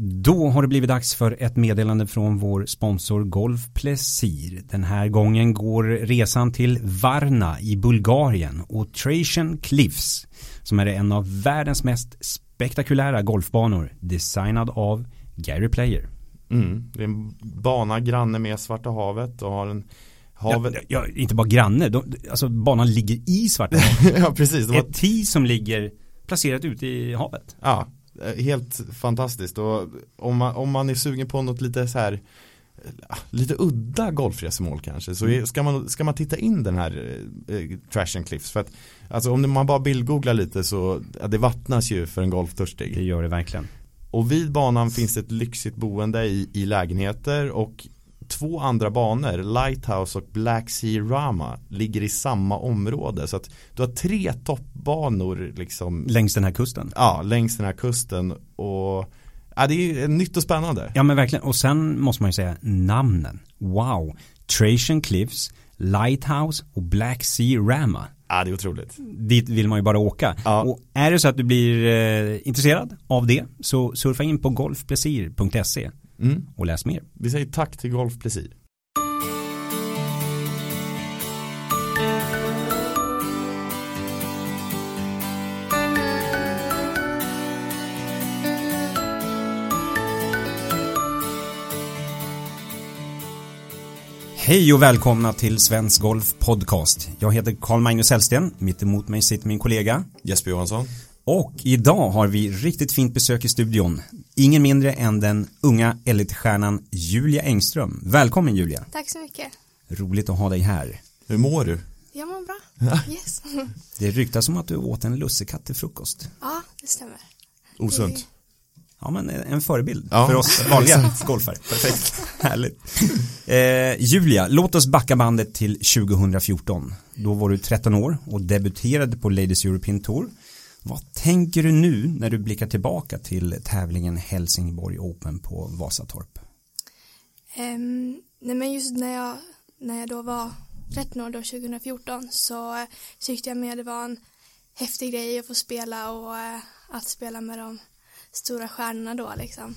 Då har det blivit dags för ett meddelande från vår sponsor Golf Plesir. Den här gången går resan till Varna i Bulgarien och Trajan Cliffs som är en av världens mest spektakulära golfbanor designad av Gary Player. Mm, det är en bana granne med Svarta havet och har en havet. Ja, ja, inte bara granne, de, alltså banan ligger i Svarta havet. ja, precis. Var... Ett tee som ligger placerat ute i havet. Ja, helt fantastiskt och om man, om man är sugen på något lite så här eh, lite udda golfresemål kanske så ska, man, ska man titta in den här eh, Trash and Cliffs för att alltså om man bara bildgooglar lite så ja, det vattnas ju för en golftörstig. Det gör det verkligen. Och vid banan finns ett lyxigt boende i, i lägenheter och två andra banor, Lighthouse och Black Sea Rama, ligger i samma område. Så att du har tre toppbanor liksom. Längs den här kusten? Ja, längs den här kusten. Och ja, det är nytt och spännande. Ja men verkligen. Och sen måste man ju säga namnen. Wow. Trajan Cliffs, Lighthouse och Black Sea Rama. Ja, det är otroligt. Dit vill man ju bara åka. Ja. Och är det så att du blir eh, intresserad av det så surfa in på golfplesir.se Mm. Och läs mer. Vi säger tack till Golf Plesir. Hej och välkomna till Svensk Golf Podcast. Jag heter Carl Magnus Hellsten. Mitt emot mig sitter min kollega Jesper Johansson. Och idag har vi riktigt fint besök i studion. Ingen mindre än den unga elitstjärnan Julia Engström. Välkommen Julia. Tack så mycket. Roligt att ha dig här. Hur mår du? Jag mår bra. Yes. Det ryktas om att du åt en lussekatt till frukost. Ja, det stämmer. Osunt. Ja, men en förebild ja. för oss vanliga golfare. Perfekt. Härligt. Eh, Julia, låt oss backa bandet till 2014. Då var du 13 år och debuterade på Ladies European Tour. Vad tänker du nu när du blickar tillbaka till tävlingen Helsingborg Open på Vasatorp? Um, nej men just när jag, när jag då var 13 år då 2014 så eh, tyckte jag mer det var en häftig grej att få spela och uh, att spela med de stora stjärnorna då liksom.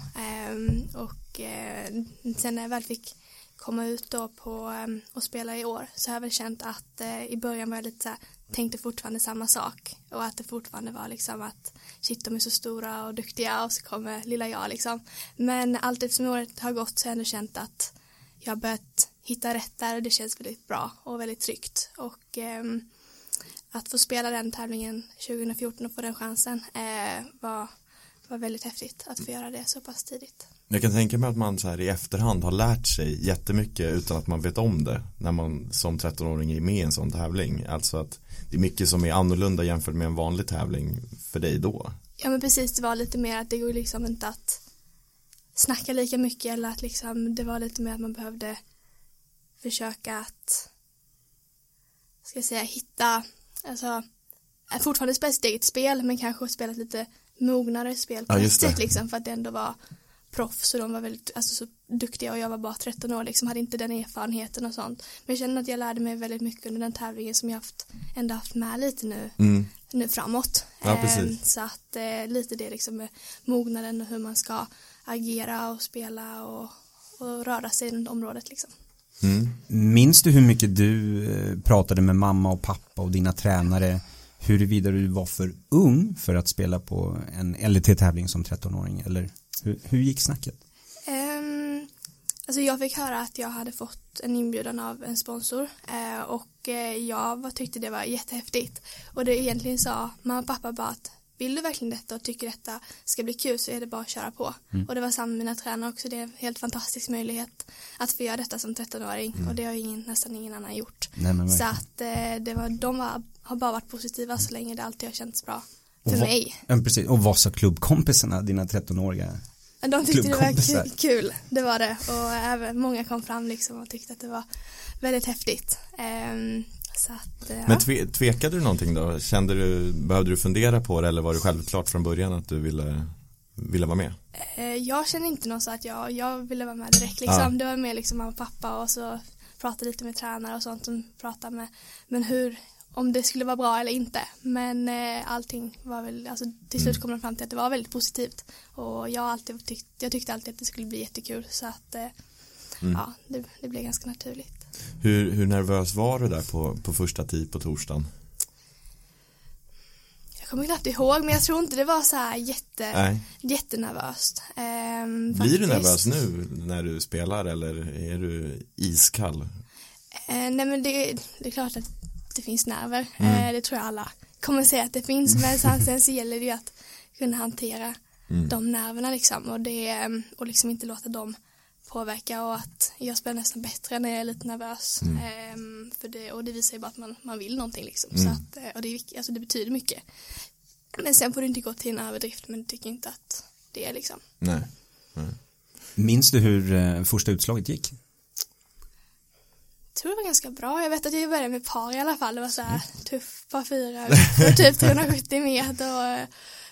Um, och uh, sen när jag väl fick komma ut då på ehm, och spela i år. Så har jag väl känt att eh, i början var jag lite så här, tänkte fortfarande samma sak. Och att det fortfarande var liksom att shit de är så stora och duktiga och så kommer lilla jag liksom. Men allt eftersom året har gått så har jag ändå känt att jag har börjat hitta rätt där och det känns väldigt bra och väldigt tryggt. Och eh, att få spela den tävlingen 2014 och få den chansen eh, var, var väldigt häftigt att få göra det så pass tidigt. Jag kan tänka mig att man så här i efterhand har lärt sig jättemycket utan att man vet om det när man som 13-åring är med i en sån tävling. Alltså att det är mycket som är annorlunda jämfört med en vanlig tävling för dig då. Ja men precis, det var lite mer att det går liksom inte att snacka lika mycket eller att liksom det var lite mer att man behövde försöka att ska jag säga hitta alltså fortfarande spela sitt eget spel men kanske spela lite mognare spel på ja, ett sätt liksom för att det ändå var proffs och de var väldigt alltså, så duktiga och jag var bara 13 år liksom hade inte den erfarenheten och sånt. Men jag kände att jag lärde mig väldigt mycket under den tävlingen som jag haft ändå haft med lite nu. Mm. nu framåt. Ja, ehm, så att eh, lite det liksom med mognaden och hur man ska agera och spela och, och röra sig i området liksom. Mm. Minns du hur mycket du eh, pratade med mamma och pappa och dina tränare? Huruvida du var för ung för att spela på en LT-tävling som 13-åring eller hur, hur gick snacket? Um, alltså jag fick höra att jag hade fått en inbjudan av en sponsor uh, och uh, jag tyckte det var jättehäftigt och det egentligen sa mamma och pappa bara att vill du verkligen detta och tycker detta ska bli kul så är det bara att köra på. Mm. Och det var samma med mina tränare också. Det är en helt fantastisk möjlighet att få göra detta som 13-åring mm. och det har ingen, nästan ingen annan gjort. Nej, så att eh, det var, de var, har bara varit positiva så länge det alltid har känts bra för och mig. Ja, precis. Och vad sa klubbkompisarna, dina 13-åriga de tyckte det var kul, det var det. Och även många kom fram liksom och tyckte att det var väldigt häftigt. Um, att, ja. Men tve, tvekade du någonting då? Kände du, behövde du fundera på det eller var det självklart från början att du ville, ville vara med? Uh, jag kände inte något så att jag, jag ville vara med direkt liksom. Ah. Det var mer liksom mamma och pappa och så pratade lite med tränare och sånt som pratade med men hur om det skulle vara bra eller inte. Men eh, allting var väl, alltså till slut mm. kom de fram till att det var väldigt positivt. Och jag, alltid tyckt, jag tyckte alltid att det skulle bli jättekul så att eh, mm. ja, det, det blev ganska naturligt. Hur, hur nervös var du där på, på första tid på torsdagen? Jag kommer knappt ihåg men jag tror inte det var så här jätte, jättenervöst. Ehm, Blir du nervös nu när du spelar eller är du iskall? Eh, nej men det, det, är klart att det finns nerver. Mm. Eh, det tror jag alla kommer säga att det finns. Men sen så gäller det ju att kunna hantera mm. de nerverna liksom. Och, det, och liksom inte låta dem påverka och att jag spelar nästan bättre när jag är lite nervös. Mm. Ehm, för det, och det visar ju bara att man, man vill någonting liksom. Så mm. att, eh, och det, alltså det betyder mycket. Men sen får du inte gå till en överdrift men jag tycker inte att det är liksom. Nej. Nej. Minns du hur eh, första utslaget gick? Tror det var ganska bra. Jag vet att jag började med par i alla fall. Det var så här tuff par fyra för typ 370 meter och eh,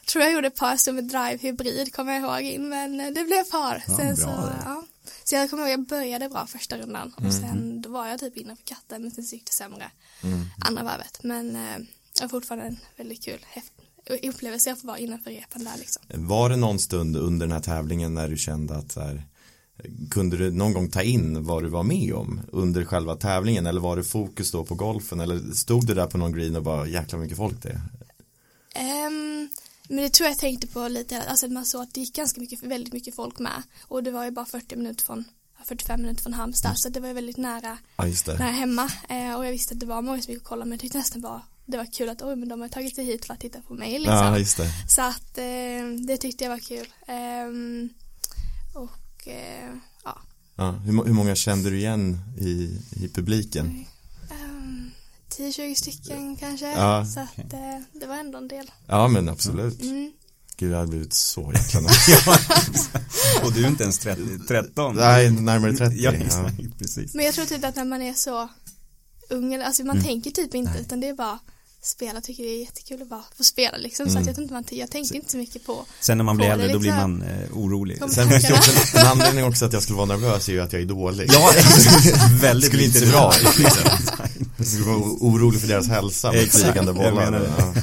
tror jag gjorde par som drive hybrid kommer jag ihåg in men eh, det blev par. Ja, sen så, ja. så jag kommer ihåg jag började bra första rundan och mm. sen då var jag typ innanför katten men sen så gick det sämre mm. andra varvet. Men eh, det var fortfarande en väldigt kul upplevelse att få vara innanför repen där liksom. Var det någon stund under den här tävlingen när du kände att så här, kunde du någon gång ta in vad du var med om under själva tävlingen eller var det fokus då på golfen eller stod du där på någon green och bara jäkla mycket folk det? Um, men det tror jag tänkte på lite, alltså man såg att det gick ganska mycket, väldigt mycket folk med och det var ju bara 40 minuter från 45 minuter från Halmstad mm. så det var ju väldigt nära, ja, nära hemma eh, och jag visste att det var många som gick och kollade men jag tyckte nästan bara det var kul att oj men de har tagit sig hit för att titta på mig liksom. Ja. Så att eh, det tyckte jag var kul. Um, eh, ja. ja hur, hur, många kände du igen i, i publiken? Um, 10-20 stycken kanske. Ja. Så att eh, det var ändå en del. Ja men absolut. Mm. Gud jag hade blivit så jäkla Och du är inte ens 30, 13. Nej, närmare 30. Ja, ja. precis. Men jag tror typ att när man är så ung, alltså man mm. tänker typ inte Nej. utan det är bara spela tycker det är jättekul att bara få spela liksom mm. så att jag, inte man, jag tänkte inte så mycket på Sen när man blir äldre liksom. då blir man eh, orolig Sen finns det också en anledning också att jag skulle vara nervös är ju att jag är dålig Ja, väldigt Skulle inte dra Jag skulle vara orolig för deras hälsa med flygande bollar det. Ja.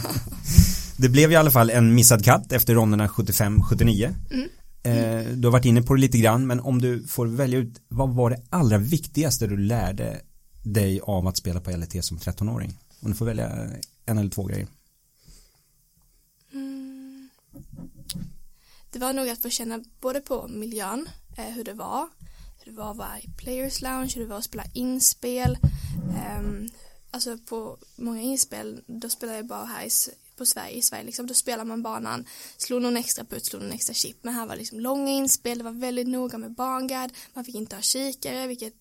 det blev i alla fall en missad katt efter ronderna 75-79 mm. Eh, du har varit inne på det lite grann men om du får välja ut vad var det allra viktigaste du lärde dig av att spela på LT som 13-åring? Om du får välja en eller två grejer. Mm. Det var nog att få känna både på miljön, eh, hur det var, hur det var att vara i Players Lounge, hur det var att spela inspel. Eh, alltså på många inspel, då spelade jag bara här i, på Sverige, i Sverige liksom, då spelar man banan, slog någon extra putt, slog någon extra chip, men här var liksom långa inspel, det var väldigt noga med barnguard, man fick inte ha kikare, vilket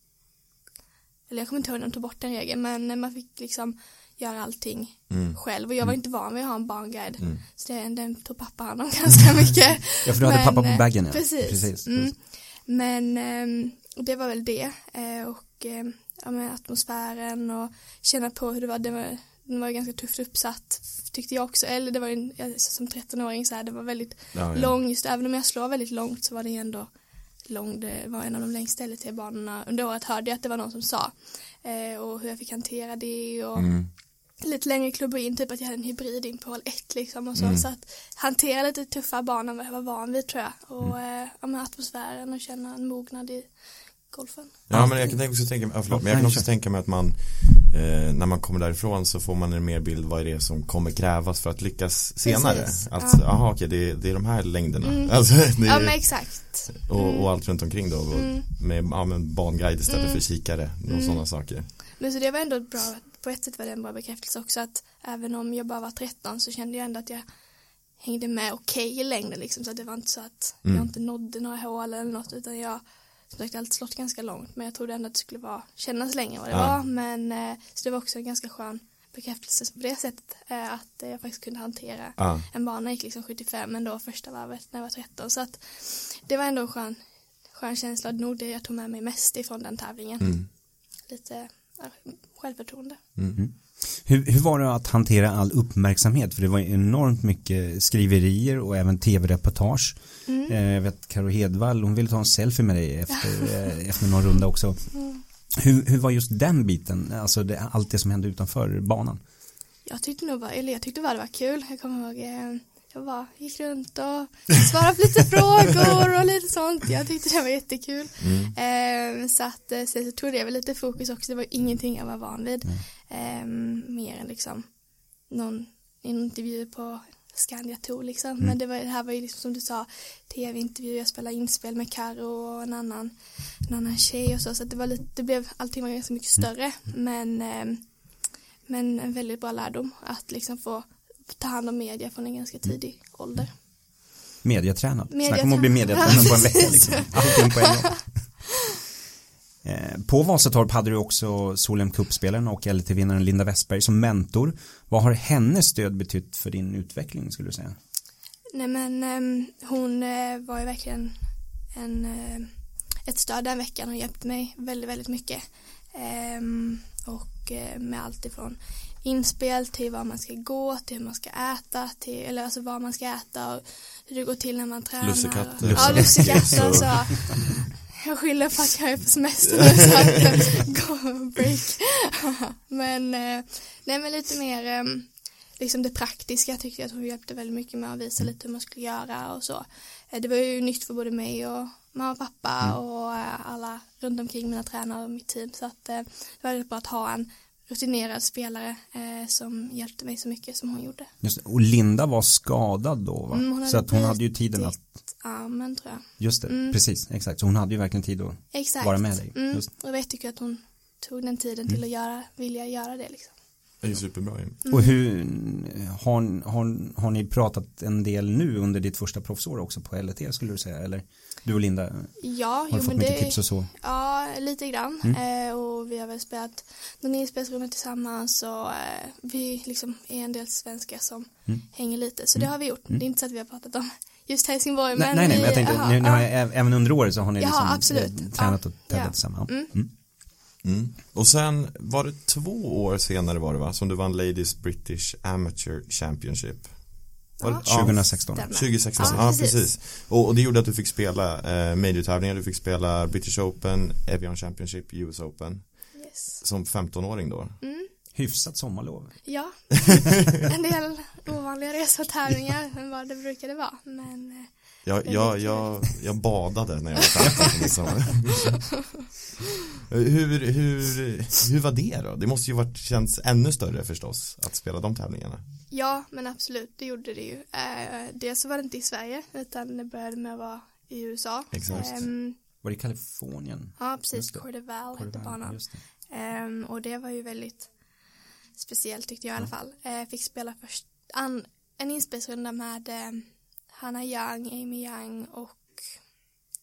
eller jag kommer inte ihåg när de tog bort den regeln, men man fick liksom göra allting mm. själv och jag var mm. inte van vid att ha en barnguide mm. så det, den tog pappa hand om ganska mycket ja för du hade pappa på eh, baggen ja. precis, precis. Mm. men eh, det var väl det eh, och eh, ja, med atmosfären och känna på hur det var det var, den var ganska tufft uppsatt tyckte jag också eller det var en, som 13-åring så här det var väldigt ja, ja. lång just även om jag slår väldigt långt så var det ändå lång, det var en av de längsta LT-banorna under året hörde jag att det var någon som sa eh, och hur jag fick hantera det och mm lite längre klubbor in, typ att jag hade en hybrid in på hål 1 liksom och så, mm. så att hantera lite tuffa banor än vad jag var van vid tror jag och mm. eh, ja, med atmosfären och känna en mognad i golfen. Ja men jag kan också tänka mig, förlåt, men jag kan också tänka mig att man eh, när man kommer därifrån så får man en mer bild vad är det som kommer krävas för att lyckas senare. Precis. Att, ja. aha okej det, det är de här längderna. Mm. Alltså, är, ja men exakt. Och, och, mm. allt runt omkring då. Mm. Med, ja, med banguide istället mm. för kikare och mm. sådana saker. Men så det var ändå bra på ett sätt var det en bra bekräftelse också att även om jag bara var 13 så kände jag ändå att jag hängde med okej okay i längden liksom så att det var inte så att mm. jag inte nådde några hål eller något utan jag som sagt alltid slått ganska långt men jag trodde ändå att det skulle vara kännas längre vad det ja. var men eh, så det var också en ganska skön bekräftelse på det sättet eh, att jag faktiskt kunde hantera ja. en bana gick liksom 75 men då första varvet när jag var 13 så att det var ändå en skön, skön känsla nog det jag tog med mig mest ifrån den tävlingen mm. lite självförtroende. Mm. Hur, hur, var det att hantera all uppmärksamhet? För det var enormt mycket skriverier och även tv-reportage. Mm. Eh, jag vet Karo Hedvall, hon ville ta en selfie med dig efter, eh, efter någon runda också. Mm. Hur, hur var just den biten, alltså det, allt det som hände utanför banan? Jag tyckte nog bara, eller jag tyckte bara det var kul. Jag kommer ihåg, eh, jag bara gick runt och svarade på lite frågor och lite sånt. Jag tyckte det var jättekul. Mm. Eh, så att eh, så tog det väl lite fokus också. Det var ingenting jag var van vid. Mm. Eh, mer än liksom någon intervju på Scandia Tour liksom. Mm. Men det, var, det här var ju liksom som du sa tv-intervju, jag spelade inspel med Karo och en annan, en annan tjej och så. Så det var lite, det blev, allting var ganska mycket större. Mm. Men, eh, men en väldigt bra lärdom att liksom få ta hand om media från en ganska tidig mm. ålder. Mediatränad. Mediatränad. Snacka om att bli mediatränad på en vecka liksom. Allting på en gång. Eh, på Vasatorp hade du också Solheim Cup-spelaren och LT-vinnaren Linda Westberg som mentor. Vad har hennes stöd betytt för din utveckling skulle du säga? Nej men um, hon uh, var ju verkligen en, uh, ett stöd den veckan. Hon hjälpte mig väldigt, väldigt mycket. Um, och med allt ifrån inspel till var man ska gå, till hur man ska äta, till, eller alltså vad man ska äta och hur det går till när man tränar. Lussekatter. Ja, lussekatter. så. Jag skyller på att jag är på semester nu så att gå break. men, eh, nej men lite mer ehm, liksom det praktiska tyckte jag att hon hjälpte väldigt mycket med att visa mm. lite hur man skulle göra och så. Eh, det var ju nytt för både mig och mamma och pappa mm. och eh, alla runt omkring mina tränare och mitt team så att det var väldigt bra att ha en rutinerad spelare eh, som hjälpte mig så mycket som hon gjorde. Just, och Linda var skadad då va? Mm, så att hon hade ju tiden att armen tror jag. Just det, mm. precis, exakt. Så hon hade ju verkligen tid att exakt. vara med dig. Mm. Och jag tycker att hon tog den tiden till mm. att göra, vilja göra det liksom. Det är superbra ju. Mm. Och hur, har, har, har ni pratat en del nu under ditt första proffsår också på LT skulle du säga eller du och Linda? Ja, har jo, fått mycket det, tips och så? Ja, lite grann mm. eh, och vi har väl spelat någon inspelsrummet tillsammans och eh, vi liksom är en del svenskar som mm. hänger lite så det mm. har vi gjort. Mm. Det är inte så att vi har pratat om just Helsingborg men Nej, nej, men jag tänkte, aha, nu, nu har jag, även under året så har ni liksom ja, absolut. Eh, tränat och tävlat ja. tillsammans. Mm. Mm. Och sen var det två år senare var det va som du vann Ladies British Amateur Championship. Ja. 2016. 2016, ja, ja precis. precis. Och, och, det gjorde att du fick spela eh, major-tävlingar, du fick spela British Open, Evian Championship, US Open. Yes. Som 15-åring då. Mm. Hyfsat sommarlov. Ja, en del ovanliga resor och tävlingar än vad det brukade vara. Men eh, jag, jag, jag, jag badade när jag var 15 hur, hur, hur var det då? Det måste ju varit känts ännu större förstås att spela de tävlingarna. Ja, men absolut, det gjorde det ju. Eh, dels så var det inte i Sverige, utan det började med att vara i USA. Exakt. Eh, var det Kalifornien? Ja, precis, Cordeval hette banan. Eh, och det var ju väldigt speciellt tyckte jag i alla fall. Eh, fick spela först an, en inspelsrunda med eh, Hanna Young, Amy Young och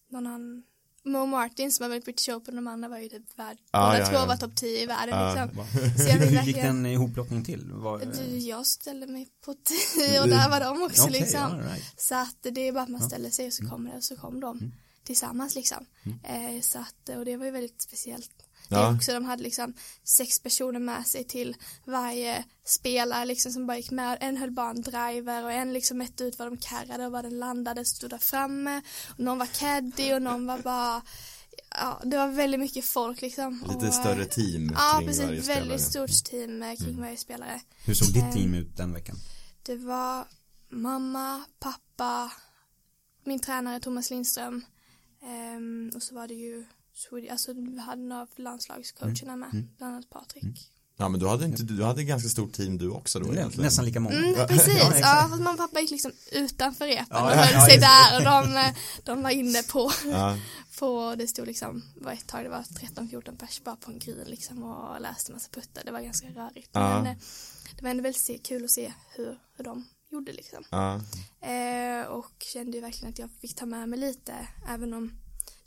någon annan Mo Martin som har varit British Open de andra var ju typ värd ah, båda ja, två ja. var topp 10 i världen ah, liksom. Så jag Hur gick den ihoplottning till? Var, du, jag ställde mig på 10 och där var de också okay, liksom right. Så att det är bara att man ställer sig och så kommer det och så kom de mm. tillsammans liksom mm. eh, Så att och det var ju väldigt speciellt ja. också, de hade liksom sex personer med sig till varje spelare liksom som bara gick med. En höll bara en driver och en liksom mätte ut vad de karrade och vad den landade stod där framme. Och någon var caddy och någon var bara Ja, det var väldigt mycket folk liksom. Lite och, större team Ja, kring precis. Varje väldigt stort team kring mm. varje spelare. Hur såg ditt team ut den veckan? Det var mamma, pappa, min tränare Thomas Lindström um, och så var det ju alltså vi hade några av landslagscoacherna med, mm. bland annat Patrik. Mm. Ja men du hade, inte, du hade ganska stort team du också då egentligen. Nästan lika många. Mm, precis, ja, ja fast mamma och pappa gick liksom utanför repen ja, och höll ja, sig där och de, de var inne på, ja. på det stod liksom, var ett tag det var 13-14 pers bara på en green liksom och läste massa puttar, det var ganska rörigt. Ja. Men eh, det var ändå väldigt kul att se hur, hur de gjorde liksom. Ja. Eh, och kände ju verkligen att jag fick ta med mig lite, även om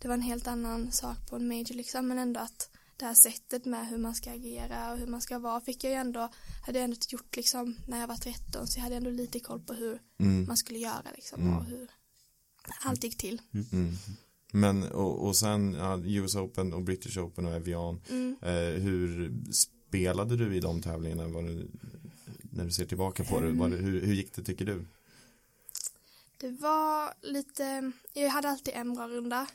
det var en helt annan sak på en major liksom men ändå att det här sättet med hur man ska agera och hur man ska vara fick jag ju ändå hade jag ändå gjort liksom när jag var 13 så jag hade ändå lite koll på hur mm. man skulle göra liksom mm. och hur allt gick till. Mm. mm. Men och, och sen ja, US Open och British Open och Evian mm. eh, hur spelade du i de tävlingarna var det, när du ser tillbaka på det, var det hur, hur gick det tycker du? Det var lite, jag hade alltid en bra runda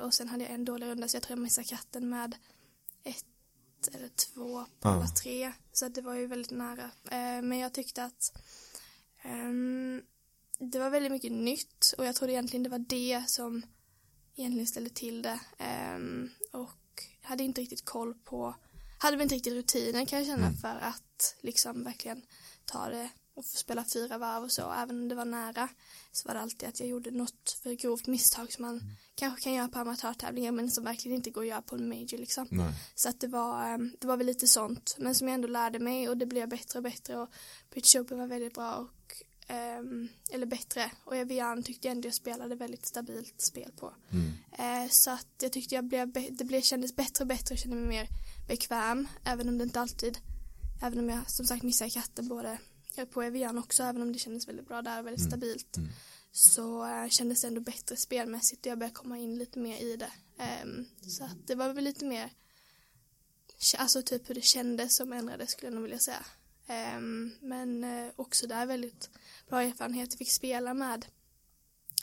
och sen hade jag en dålig runda så jag tror jag missade katten med ett eller två på alla tre. Så det var ju väldigt nära. Eh, men jag tyckte att um, det var väldigt mycket nytt och jag trodde egentligen det var det som egentligen ställde till det. Um, och hade inte riktigt koll på, hade väl inte riktigt rutinen kan jag känna mm. för att liksom verkligen ta det och få spela fyra varv och så, även om det var nära så var det alltid att jag gjorde något för grovt misstag som man mm. kanske kan göra på amatörtävlingar men som verkligen inte går att göra på en major liksom. Nej. Så att det var, ehm, det var väl lite sånt, men som jag ändå lärde mig och det blev bättre och bättre och British Open var väldigt bra och um, eller bättre och Evian tyckte jag ändå jag spelade väldigt stabilt spel på. Mm. Uh, så att jag tyckte jag blev, det blev, kändes bättre och bättre och kände mig mer bekväm även om det inte alltid, även om jag som sagt missade katten både på Evian också även om det kändes väldigt bra där och väldigt mm. stabilt. Mm. så äh, kändes det ändå bättre spelmässigt och jag började komma in lite mer i det. Ähm, så att det var väl lite mer alltså typ hur det kändes som ändrades skulle jag nog vilja säga. Ähm, men äh, också där väldigt bra erfarenhet. Jag fick spela med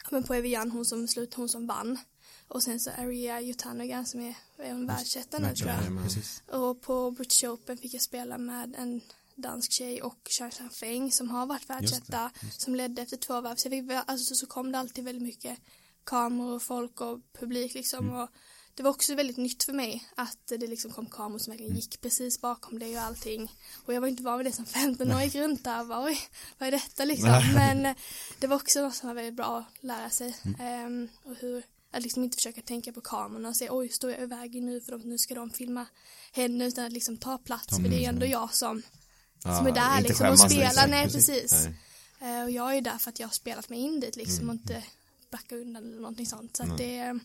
men på Evian hon som slut hon som vann. Och sen så Aria Jutanogan som är, är hon världsetta nu tror jag. och på British Open fick jag spela med en dansk tjej och Charles Feng som har varit världsetta som ledde efter två varv. Så, fick, alltså, så kom det alltid väldigt mycket kameror och folk och publik liksom. Mm. och det var också väldigt nytt för mig att det liksom kom kameror som verkligen gick precis bakom dig och allting. Och jag var inte van vid det som 15-årig runt där bara, oj vad är detta? liksom. Men eh, det var också något som var väldigt bra att lära sig mm. um, och hur att liksom inte försöka tänka på kamerorna och säga oj står jag i vägen nu? För de, nu ska de filma henne utan att liksom ta plats. För det är ändå jag som ah, som är där liksom och spelar, liksom. nej precis. Nej. Uh, och jag är där för att jag har spelat mig in dit liksom mm. och inte backa undan eller någonting sånt. Så att det,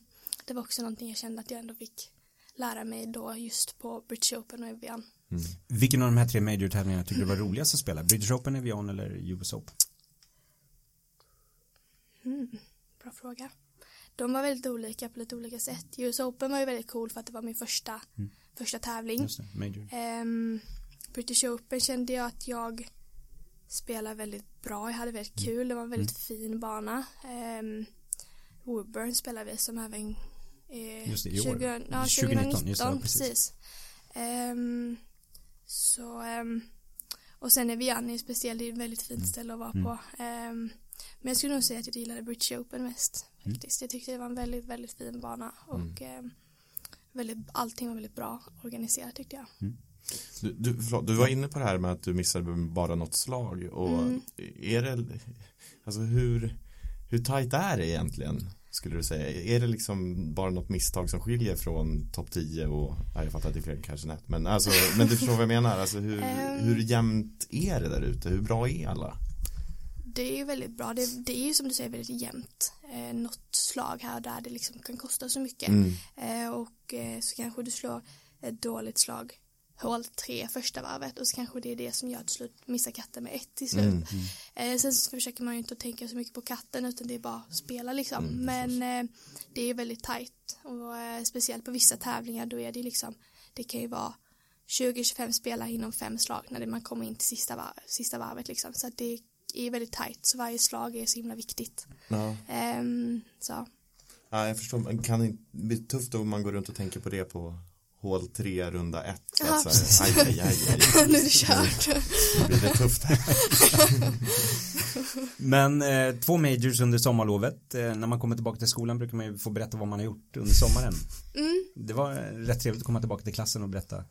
det var också någonting jag kände att jag ändå fick lära mig då just på British Open och Evian. Mm. Vilken av de här tre major-tävlingarna tycker du var roligast att spela? British Open, Evian eller US Open? Mm, bra fråga. De var väldigt olika på lite olika sätt. US Open var ju väldigt cool för att det var min första, mm. första tävling. Just det, major. Um, British Open kände jag att jag spelade väldigt bra. Jag hade väldigt mm. kul. Det var en väldigt mm. fin bana. Um, Woodburn spelade vi som även eh, Just det, i år. 20, ja, 2019, 2019 precis. Um, så um, och sen är Vianney speciellt, det är ett väldigt fint mm. ställe att vara mm. på. Um, men jag skulle nog säga att jag gillade British Open mest mm. faktiskt. Jag tyckte det var en väldigt, väldigt fin bana och mm. väldigt, allting var väldigt bra organiserat tyckte jag. Mm. Du, du, du var inne på det här med att du missade bara något slag och mm. är det alltså hur hur tajt är det egentligen skulle du säga? Är det liksom bara något misstag som skiljer från topp 10 och ja, jag fattar att det är fler kanske nät men alltså men du förstår vad jag menar alltså hur, um, hur jämnt är det där ute? Hur bra är alla? Det är ju väldigt bra. Det, det är ju som du säger väldigt jämnt. Eh, något slag här och där det liksom kan kosta så mycket. Mm. Eh, och eh, så kanske du slår ett dåligt slag hål tre första varvet och så kanske det är det som gör till slut missar katten med ett till slut. Mm, mm. Eh, sen så försöker man ju inte tänka så mycket på katten utan det är bara att spela liksom. Mm, Men eh, det är väldigt tajt och eh, speciellt på vissa tävlingar då är det liksom det kan ju vara 20-25 spelare inom fem slag när man kommer in till sista, var sista varvet liksom. Så att det är väldigt tajt så varje slag är så himla viktigt. Ja. Um, så. Ja, jag förstår. Kan det bli tufft om man går runt och tänker på det på hål 3, runda 1. Ja, så aj, aj, aj, aj. nu är det kört. Nu blir det tufft. Men eh, två majors under sommarlovet. Eh, när man kommer tillbaka till skolan brukar man ju få berätta vad man har gjort under sommaren. Mm. Det var rätt trevligt att komma tillbaka till klassen och berätta.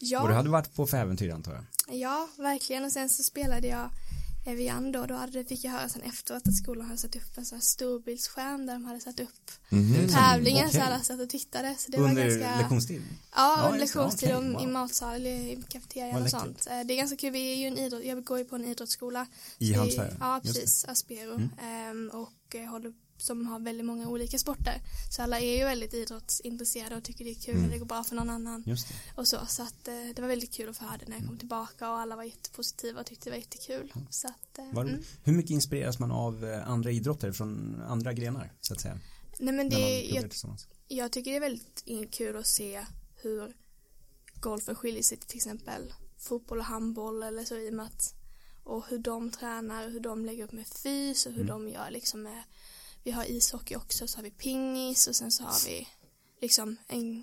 Ja. Och du hade varit på för äventyr antar jag. Ja, verkligen. Och sen så spelade jag Evian då, då hade, fick jag höra sen efteråt att skolan hade satt upp en sån här storbildsskärm där de hade satt upp mm, tävlingen okay. så alla satt och tittade. Så det under var ganska, lektionstid? Ja, under lektionstid okay, wow. i matsal, i kafeterian och sånt. Eh, det är ganska kul, vi är ju en idrott, jag går ju på en idrottsskola. I Halmstad? Ja, precis, Aspero. Mm. Um, och eh, håller som har väldigt många olika sporter. Så alla är ju väldigt idrottsintresserade och tycker det är kul mm. när det går bra för någon annan. Och så, så att eh, det var väldigt kul att få höra det när jag kom tillbaka och alla var jättepositiva och tyckte det var jättekul. Så att, eh, mm. Hur mycket inspireras man av eh, andra idrotter från andra grenar så att säga? Nej men det, jag, jag tycker det är väldigt kul att se hur golfen skiljer sig till, till exempel fotboll och handboll eller så i och med att och hur de tränar, hur de lägger upp med fys och hur mm. de gör liksom med vi har ishockey också, så har vi pingis och sen så har vi liksom en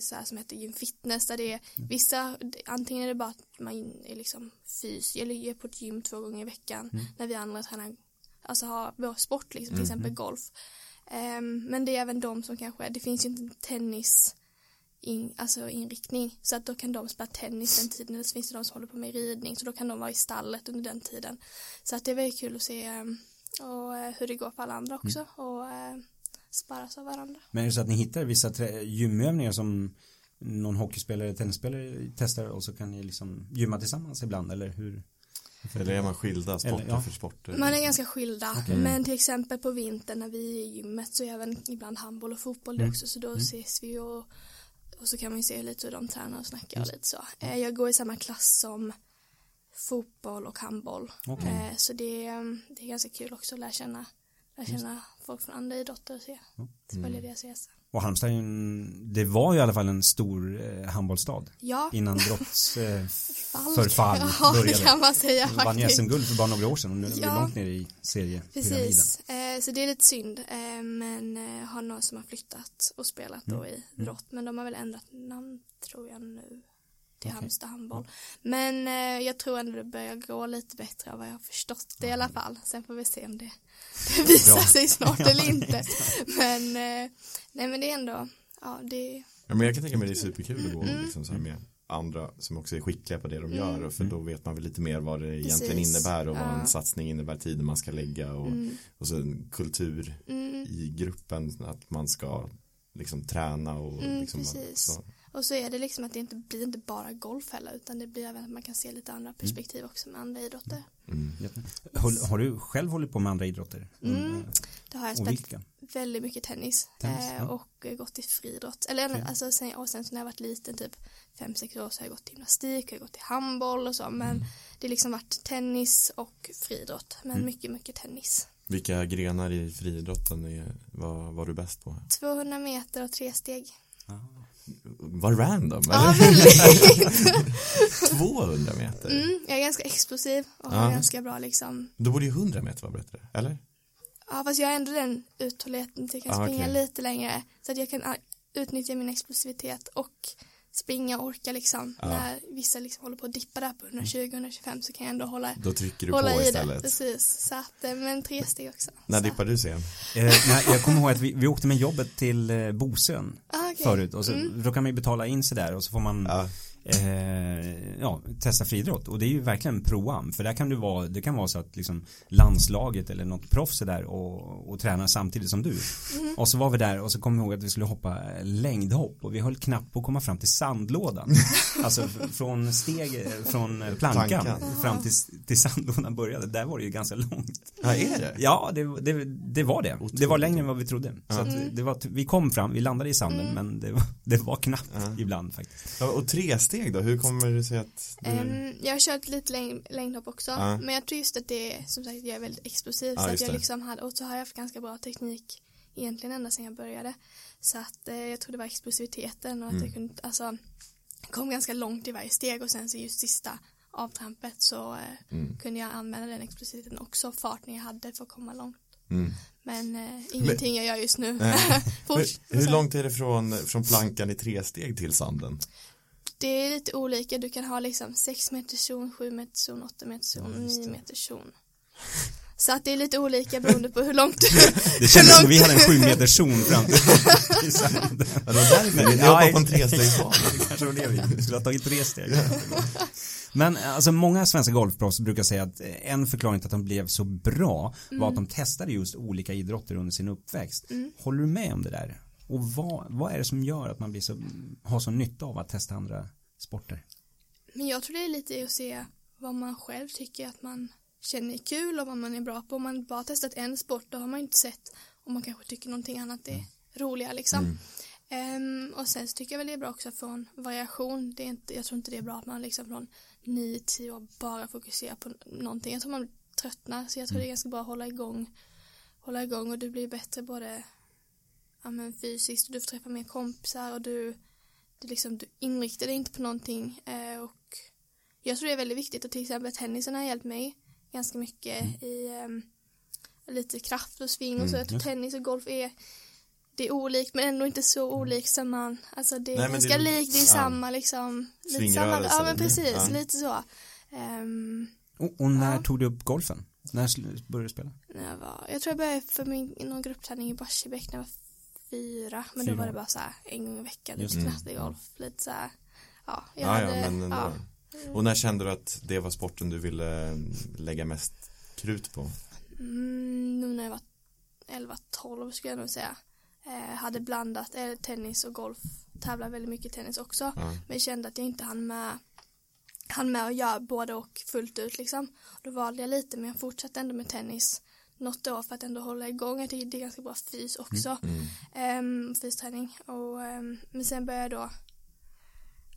så här, som heter gym fitness där det är mm. vissa, antingen är det bara att man är liksom fys eller är på ett gym två gånger i veckan mm. när vi andra tränar, alltså har vår sport liksom, till mm. exempel golf. Um, men det är även de som kanske, det finns ju inte tennis in, alltså inriktning så att då kan de spela tennis den tiden eller så finns det de som håller på med ridning så då kan de vara i stallet under den tiden så att det är väldigt kul att se um, och uh, hur det går för alla andra också mm. och uh, sparras av varandra. Men är det så att ni hittar vissa gymövningar som någon hockeyspelare, tennisspelare testar och så kan ni liksom gymma tillsammans ibland eller hur? Eller är man skilda sporter eller, ja. för sporter? Man är ganska skilda okay. men till exempel på vintern när vi är i gymmet så är även ibland handboll och fotboll mm. också så då mm. ses vi och, och så kan man ju se lite hur de tränar och snackar och lite så. Eh, jag går i samma klass som fotboll och handboll okay. Eh, så det, det är ganska kul också att lära känna lära känna folk från andra idrotter och se, mm. följa deras resa. Och Halmstad är ju en, det var ju i alla fall en stor eh, handbollsstad. Ja. Innan brottsförfall eh, ja, började. det kan man säga faktiskt. Vann SM-guld för bara några år sedan och nu är ja. långt ner i seriepyramiden. Precis, eh, så det är lite synd. Eh, men eh, har några som har flyttat och spelat mm. då i idrott. Mm. Men de har väl ändrat namn tror jag nu till okay. Halmstad handboll. Men eh, jag tror ändå det börjar gå lite bättre av vad jag har förstått det i alla fall. Sen får vi se om det, visar sig snart eller inte. Men, eh, nej men det är ändå, ja det Ja, men jag kan tänka mig det är superkul att gå mm. liksom så här med andra som också är skickliga på det de gör mm. och för då vet man väl lite mer vad det Precis. egentligen innebär och vad ja. en satsning innebär, tiden man ska lägga och, mm. och så en kultur mm. i gruppen att man ska liksom träna och mm, liksom, så, och så är det liksom att det inte blir inte bara golf heller utan det blir även att man kan se lite andra perspektiv mm. också med andra idrotter. Mm. Har, har, du själv hållit på med andra idrotter? Mm. mm. Det har jag spelat väldigt mycket tennis, tennis eh, ja. och gått i friidrott. Eller okay. alltså sen, och sen när jag varit liten, typ fem sex år så har jag gått till gymnastik, jag har gått till handboll och så men mm. det har liksom varit tennis och friidrott men mm. mycket, mycket tennis. Vilka grenar i friidrotten var, var du bäst på? 200 meter och tre steg. Ah. Vad random, ja, 200 meter? Mm, jag är ganska explosiv och har ganska bra liksom Då borde ju 100 meter vara bättre, eller? Ja, fast jag har ändå den uthålligheten till att jag kan ah, springa okay. lite längre så att jag kan utnyttja min explosivitet och springa och orka liksom ja. när vissa liksom håller på att dippa där på 120-125 så kan jag ändå hålla Då trycker du hålla på istället. Det. Precis, så att, eh, men tre steg också. När så. dippar du sen? Eh, nej, jag kommer ihåg att vi, vi åkte med jobbet till eh, Bosön ah, okay. förut och så, mm. då kan man ju betala in sig där och så får man ja eh, ja, testa friidrott och det är ju verkligen pro-am för där kan du vara, det kan vara så att liksom landslaget eller något proffs är där och, och tränar samtidigt som du mm. och så var vi där och så kom vi ihåg att vi skulle hoppa längdhopp och vi höll knappt på att komma fram till sandlådan alltså från steg, från plankan, plankan. fram till, till sandlådan började, där var det ju ganska långt Ja, är det? Ja, det, det, det var det Otroligt. det var längre än vad vi trodde så att mm. det var, vi kom fram, vi landade i sanden mm. men det var, det var knappt ibland faktiskt ja, och tre steg då? Hur kommer det sig att du... um, Jag har kört lite längd, längdhopp också uh. Men jag tror just att det är som sagt jag är väldigt explosiv uh, så att jag liksom hade och så har jag haft ganska bra teknik egentligen ända sedan jag började så att eh, jag tror det var explosiviteten och att mm. jag kunde alltså kom ganska långt i varje steg och sen så just sista avtrampet så eh, mm. kunde jag använda den explosiviteten också farten jag hade för att komma långt mm. men eh, ingenting Men, jag gör just nu hur långt är det från, från plankan i tre steg till sanden? Det är lite olika, du kan ha liksom 6 meters zon, 7 meters zon, 8 meters zon, ja, 9 meters zon. Så att det är lite olika beroende på hur långt du Det kändes som vi hade en 7 meters zon fram till sanden. Ja, det var därför vi hoppade på en trestegsbana. kanske var det vi skulle ha tagit tre steg. Men alltså många svenska golfproffs brukar säga att en förklaring till att de blev så bra var mm. att de testade just olika idrotter under sin uppväxt. Mm. Håller du med om det där? Och vad, vad är det som gör att man blir så, har så nytta av att testa andra sporter? Men jag tror det är lite att se vad man själv tycker att man känner är kul och vad man är bra på. Om man bara testat en sport då har man inte sett om man kanske tycker någonting annat är mm. roligare liksom. Mm. Um, och sen så tycker jag väl det är bra också från variation. Det är inte, jag tror inte det är bra att man liksom från 9-10 år bara fokuserar på någonting. Jag tror man tröttnar så jag tror mm. det är ganska bra att hålla igång hålla igång och du blir bättre både ja, men fysiskt och du får träffa mer kompisar och du, du, liksom, du inriktar dig inte på någonting eh, och jag tror det är väldigt viktigt och till exempel tennisen har hjälpt mig ganska mycket mm. i um, lite kraft och sving och så. Mm, jag tror tennis och golf är det är olikt men ändå inte så olikt som man, alltså det är Nej, ganska det, likt, det är ja. samma liksom, lite samma, ja men precis, ja. lite så. Um, och, och, när ja. tog du upp golfen? När började du spela? När jag var, jag tror jag började för min, någon gruppträning i Barsebäck när jag var fyra, men fyra. då var det bara så här en gång i veckan, lite knattegolf, mm. lite så här, ja, jag ja, hade, ja, men ja. Och när kände du att det var sporten du ville lägga mest krut på? Mm, nu när jag var 11-12 skulle jag nog säga eh, hade blandat eh, tennis och golf tävlar väldigt mycket tennis också mm. men kände att jag inte hann med hann med att göra både och fullt ut liksom då valde jag lite men jag fortsatte ändå med tennis något år för att ändå hålla igång jag tycker det är ganska bra fys också mm. mm. fysträning och um, men sen började jag då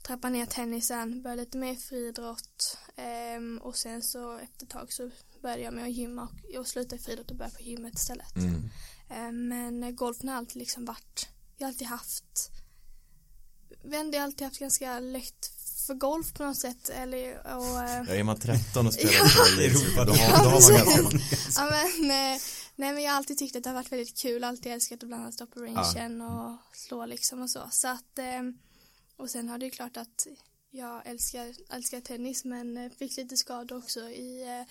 trappa ner tennisen började lite mer friidrott um, och sen så efter ett tag så började jag med att gymma och, och sluta i friidrott och började på gymmet istället mm. Eh, men golfen har alltid liksom varit, jag har alltid haft, vi har alltid haft ganska lätt för golf på något sätt eller och, eh, Ja är man 13 och spelar i Europa då har, då har man ganska Ja men nej, nej men jag har alltid tyckt att det har varit väldigt kul, alltid älskat att blanda stå på rangen ja. och slå liksom och så så att eh, och sen har det ju klart att jag älskar, älskar tennis men fick lite skador också i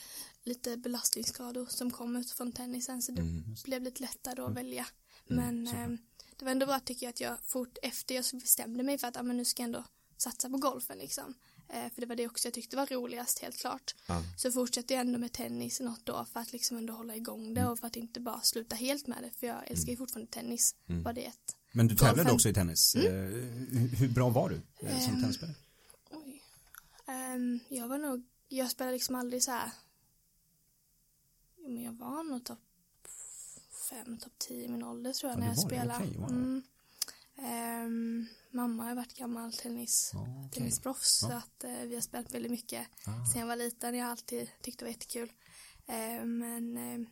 lite belastningsskador som kom ut från tennisen så det mm. blev lite lättare att mm. välja. Mm, men mm, det var ändå bra tycker jag att jag fort efter jag bestämde mig för att ah, men nu ska jag ändå satsa på golfen liksom. Eh, för det var det också jag tyckte var roligast helt klart. Ja. Så fortsatte jag ändå med tennis något då för att liksom ändå hålla igång det mm. och för att inte bara sluta helt med det för jag älskar ju fortfarande tennis. Var det ett. Men du tävlade också i tennis. Mm. Eh, hur bra var du eh, som um, tennisspelare? Um, jag var nog, jag spelade liksom aldrig så här men jag var nog topp fem, topp tio i min ålder tror jag ja, när jag spelade. Okay, wow. mm. Um, mamma har varit gammal tennis, ja, okay. tennisproffs ja. så att uh, vi har spelat väldigt mycket ah. sen jag var liten. Jag har alltid tyckt det var jättekul. Uh, men uh,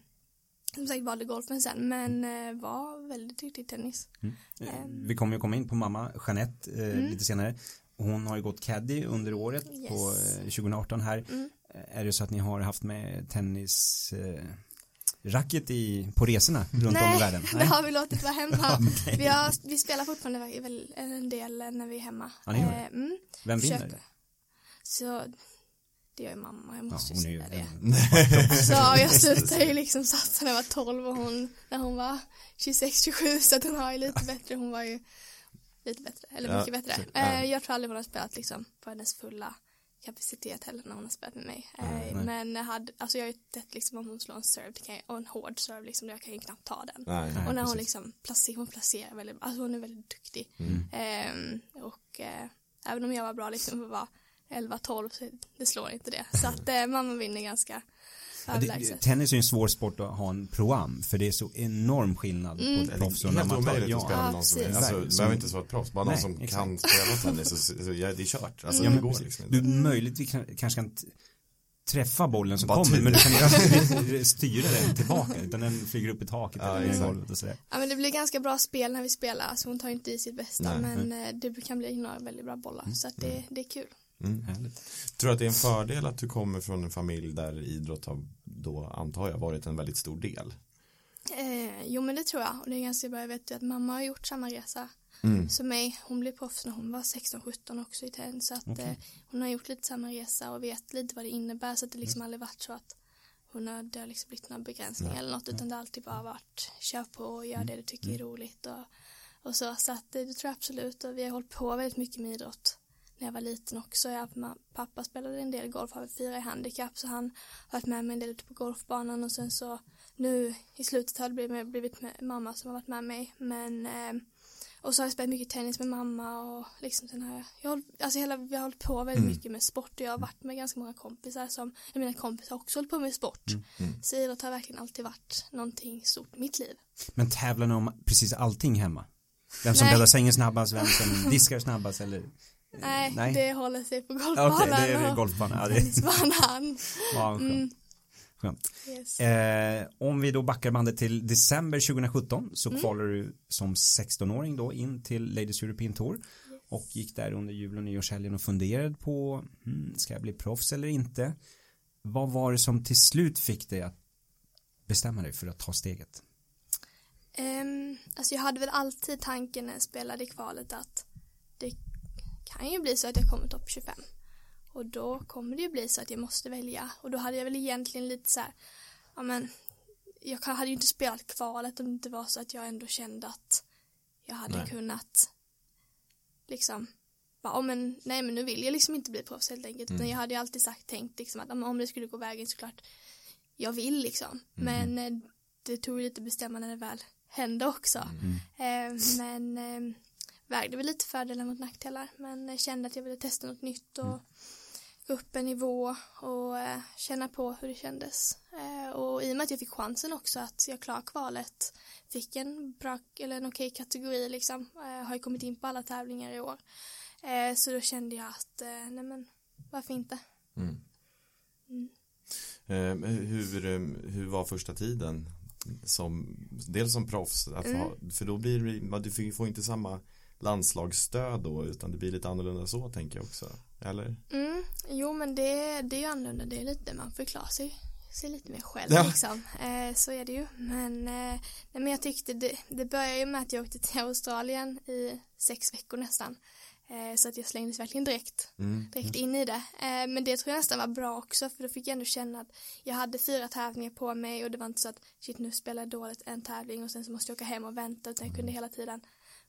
som sagt valde golfen sen men uh, var väldigt duktig i tennis. Mm. Um, vi kommer ju komma in på mamma Jeanette mm. lite senare. Hon har ju gått caddy under året yes. på 2018 här. Mm. Eh, är det så att ni har haft med tennis eh, racket i, på resorna runt Nej, om i världen? Nej, det har vi låtit vara hemma. okay. vi, har, vi spelar fortfarande väl en del när vi är hemma. Ja, ni gör det? Eh, mm, Vem vinner försöker. Så det gör ju mamma, jag måste ja, ju säga det. så jag slutade ju liksom satsa när jag var 12 och hon när hon var 26-27 så att hon har ju lite bättre, hon var ju lite bättre, eller ja, mycket bättre. Så, ja. Jag tror aldrig hon har spelat liksom på hennes fulla kapacitet heller när hon har spelat med mig. Mm, men jag hade, alltså jag har ju sett liksom om hon slår en serve kan jag, och en hård serve liksom, jag kan ju knappt ta den. Nej, nej, och när hon liksom placerar, hon placerar väldigt, alltså hon är väldigt duktig. Mm. Ehm, och eh, även om jag var bra liksom för att vara 11-12 så det slår inte det. Så att eh, mamma vinner ganska det, tennis är en svår sport att ha en proam för det är så enorm skillnad mm. på ett proffs och amatör. Ja, att spela med någon som, är, alltså, det behöver inte vara ett proffs, bara någon som exakt. kan spela tennis så, så, så ja, det är kört. Alltså, mm. det går liksom Du möjligtvis kanske kan träffa bollen som Bara kommer men du kan inte styra den tillbaka utan den flyger upp i taket ja, eller golvet och sådär. Ja men det blir ganska bra spel när vi spelar, alltså hon tar inte i sitt bästa Nej. men mm. det kan bli några väldigt bra bollar mm. så att det, mm. det är kul. Mm. Tror du att det är en fördel att du kommer från en familj där idrott har då antar jag varit en väldigt stor del? Eh, jo men det tror jag och det är ganska bra, jag vet ju att mamma har gjort samma resa mm. som mig, hon blev proffs när hon var 16-17 också i tennis så att okay. eh, hon har gjort lite samma resa och vet lite vad det innebär så att det liksom mm. aldrig varit så att hon har, det har liksom blivit några begränsningar eller något utan det har alltid bara varit kör på och gör mm. det du tycker är mm. roligt och, och så så att det, det tror jag absolut och vi har hållit på väldigt mycket med idrott när jag var liten också. Jag, pappa spelade en del golf, har fyra i handikapp så han har varit med mig en del ute på golfbanan och sen så nu i slutet har det blivit, blivit med mamma som har varit med mig men eh, och så har jag spelat mycket tennis med mamma och liksom sen har jag, jag håll, alltså hela, vi har hållit på väldigt mm. mycket med sport och jag har varit med ganska många kompisar som, mina kompisar också hållit på med sport. Mm. Mm. Så idrott har verkligen alltid varit någonting stort i mitt liv. Men tävlar ni om precis allting hemma? Vem som bäddar sängen snabbast, vem som diskar snabbast eller? Nej, Nej, det håller sig på golfbanan. Okej, okay, det är golfbanan. Ja, tennisbanan. ja, skönt. Mm. skönt. Yes. Eh, om vi då backar bandet till december 2017 så mm. kvalar du som 16-åring då in till Ladies European Tour yes. och gick där under jul och nyårshelgen och funderade på hmm, ska jag bli proffs eller inte? Vad var det som till slut fick dig att bestämma dig för att ta steget? Um, alltså jag hade väl alltid tanken när jag spelade i kvalet att det kan ju bli så att jag kommer topp 25. Och då kommer det ju bli så att jag måste välja. Och då hade jag väl egentligen lite så här, ja men, jag hade ju inte spelat kvalet om det inte var så att jag ändå kände att jag hade nej. kunnat liksom bara, oh, men, nej men nu vill jag liksom inte bli proffs helt enkelt. Mm. Utan jag hade ju alltid sagt, tänkt liksom att om det skulle gå vägen såklart jag vill liksom. Mm. Men eh, det tog lite bestämma när det väl hände också. Mm. Eh, men eh, vägde väl lite fördelar mot nackdelar. Men kände att jag ville testa något nytt och mm. gå upp en nivå och eh, känna på hur det kändes. Eh, och i och med att jag fick chansen också att jag klarade kvalet, fick en bra eller en okej kategori liksom, eh, har ju kommit in på alla tävlingar i år. så då kände jag att, nej men varför inte? Mm. Mm. Hur, hur var första tiden? Som, dels som proffs, mm. ha, för då blir det, du får inte samma landslagsstöd då utan det blir lite annorlunda så tänker jag också. Eller? Mm, jo men det, det är annorlunda, det är lite, man får klara sig, sig lite mer själv ja. liksom. Eh, så är det ju. Men, eh, nej, men jag tyckte det, det började ju med att jag åkte till Australien i sex veckor nästan. Eh, så att jag slängdes verkligen direkt, mm. direkt in i det. Eh, men det tror jag nästan var bra också för då fick jag ändå känna att jag hade fyra tävlingar på mig och det var inte så att shit nu spelar jag dåligt en tävling och sen så måste jag åka hem och vänta utan jag kunde mm. hela tiden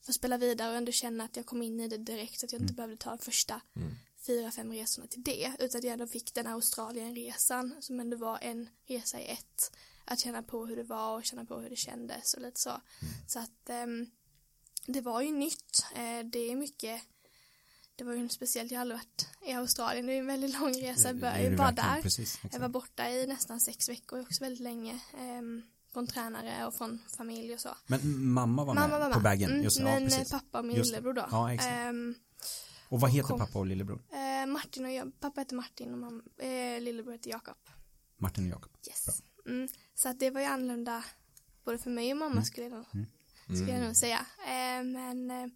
få spela vidare och ändå känna att jag kom in i det direkt att jag inte mm. behövde ta första mm. fyra, fem resorna till det utan att jag ändå fick den Australienresan som ändå var en resa i ett att känna på hur det var och känna på hur det kändes och lite så. Mm. Så att um, det var ju nytt. Eh, det är mycket det var ju speciellt, jag har aldrig varit i Australien, det är en väldigt lång resa, jag var bara där. Precis, jag var borta i nästan sex veckor också väldigt länge. Um, från tränare och från familj och så. Men mamma var mamma med var med. på vägen? Mm, just, men ja, pappa och min just, lillebror då. Ja, exakt. Um, och vad heter kom, pappa och lillebror? Uh, Martin och jag, pappa heter Martin och mamma, uh, lillebror heter Jakob. Martin och Jakob. Yes. Mm, så att det var ju annorlunda både för mig och mamma mm. skulle jag nog, mm. skulle jag nog säga. Uh, men uh,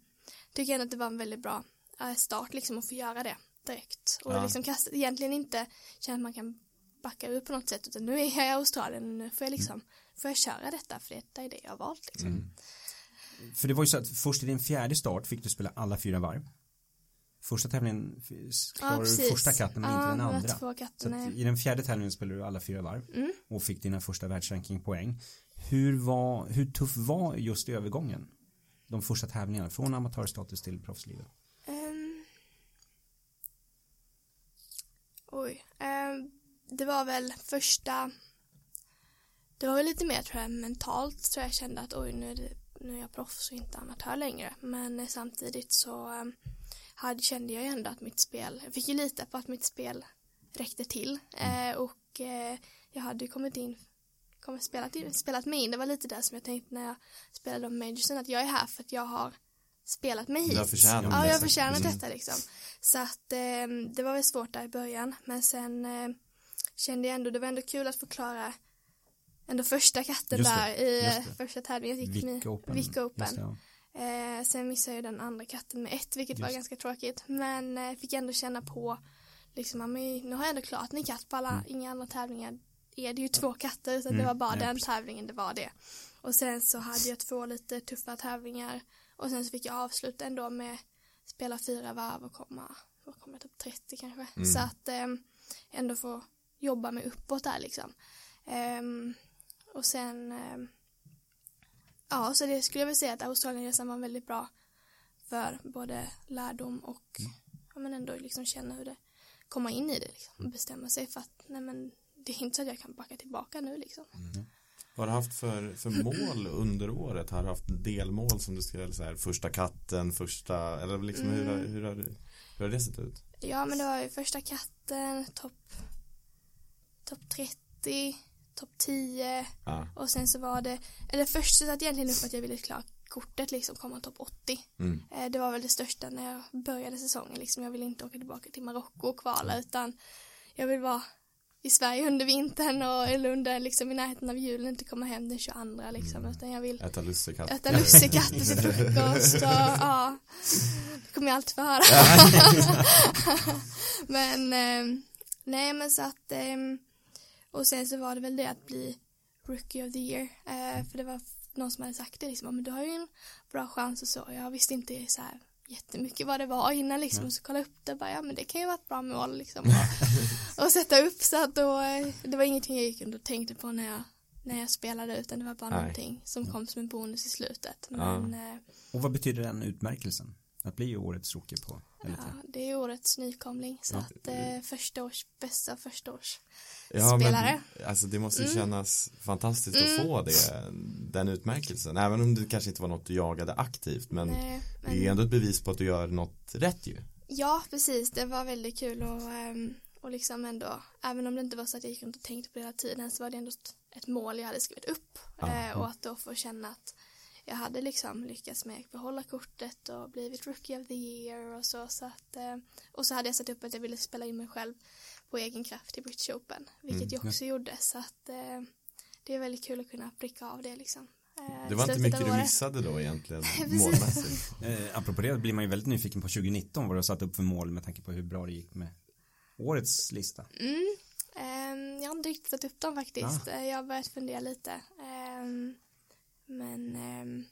tycker ändå att det var en väldigt bra Eh, start liksom att få göra det direkt och ja. liksom kasta, egentligen inte känna att man kan backa ur på något sätt utan nu är jag i Australien och nu får jag liksom får jag köra detta för detta är det jag har valt liksom. Mm. För det var ju så att först i din fjärde start fick du spela alla fyra varv. Första tävlingen klarade ja, du första katten men ja, inte den andra. Katten, I den fjärde tävlingen spelade du alla fyra varv mm. och fick dina första världsrankingpoäng. Hur, var, hur tuff var just övergången? De första tävlingarna från amatörstatus till proffslivet? Oj. Eh, det var väl första det var väl lite mer tror jag mentalt tror jag kände att oj nu är, det, nu är jag proffs och inte amatör längre men eh, samtidigt så eh, hade, kände jag ju ändå att mitt spel jag fick ju lita på att mitt spel räckte till mm. eh, och eh, jag hade ju kommit in kommit spelat, in, spelat mig in det var lite det som jag tänkte när jag spelade om majorsen att jag är här för att jag har spelat mig hit. Du har förtjänat Ja, jag har förtjänat mm. detta liksom. Så att eh, det var väl svårt där i början. Men sen eh, kände jag ändå, det var ändå kul att förklara ändå första katten där i första tävlingen. Gick Vic Open. Vic Open. Det, ja. eh, sen missade jag den andra katten med ett, vilket just. var ganska tråkigt. Men eh, fick ändå känna på, liksom, nu har jag ändå klarat en katt på alla, mm. inga andra tävlingar är det ju två katter, så mm. det var bara ja, den tävlingen det var det. Och sen så hade jag två lite tuffa tävlingar och sen så fick jag avsluta ändå med spela fyra varv och komma, och komma typ 30 kanske. Mm. Så att eh, ändå få jobba mig uppåt där liksom. Och sen eh, ja, så det skulle jag väl säga att Australienresan var väldigt bra för både lärdom och mm. ja, men ändå liksom känna hur det komma in i det liksom, och bestämma sig för att nej men det är inte så att jag kan backa tillbaka nu liksom. Mm. Vad har du haft för, för mål under året? Har du haft delmål som du skrev så här, första katten, första, eller liksom mm. hur, har, hur, har, hur har det sett ut? Ja men det var ju första katten, topp top 30, topp 10 ah. och sen så var det, eller först så satt egentligen upp att jag ville klara kortet liksom komma topp 80. Mm. Eh, det var väl det största när jag började säsongen liksom. Jag ville inte åka tillbaka till Marocko och kvala mm. utan jag vill vara i Sverige under vintern och eller under liksom i närheten av julen inte komma hem den 22 liksom mm. utan jag vill äta lussekatt äta lussekatt till frukost och ja det kommer jag alltid få höra men eh, nej men så att eh, och sen så var det väl det att bli rookie of the year eh, för det var någon som hade sagt det liksom, men du har ju en bra chans och så. Jag visste inte så här jättemycket vad det var innan liksom, och så kollade jag upp det och bara, ja men det kan ju vara ett bra mål liksom. Och, och sätta upp så att då, det var ingenting jag gick och tänkte på när jag när jag spelade utan det var bara Nej. någonting som kom som en bonus i slutet. Men, ja. Eh, och vad betyder den utmärkelsen? Att bli årets rookie på Ja, det är årets nykomling så ja. att eh, första års bästa första års ja, spelare. Men, alltså det måste ju mm. kännas fantastiskt mm. att få det, den utmärkelsen. Även om det kanske inte var något du jagade aktivt men, Nej, men... det är ändå ett bevis på att du gör något rätt ju. Ja, precis. Det var väldigt kul och, ehm, och liksom ändå, även om det inte var så att jag gick runt och tänkte på det hela tiden så var det ändå ett mål jag hade skrivit upp ja. Eh, och att då få känna att jag hade liksom lyckats med att behålla kortet och blivit rookie of the year och så, så att, eh, och så hade jag satt upp att jag ville spela in mig själv på egen kraft i British Open vilket mm. jag också gjorde så att eh, det är väldigt kul att kunna pricka av det liksom det var inte mycket du missade då egentligen målmässigt. eh, apropå det blir man ju väldigt nyfiken på 2019 vad du har satt upp för mål med tanke på hur bra det gick med årets lista. Mm, Um, jag har inte riktigt satt upp dem faktiskt. Ja. Jag har börjat fundera lite. Um, men um,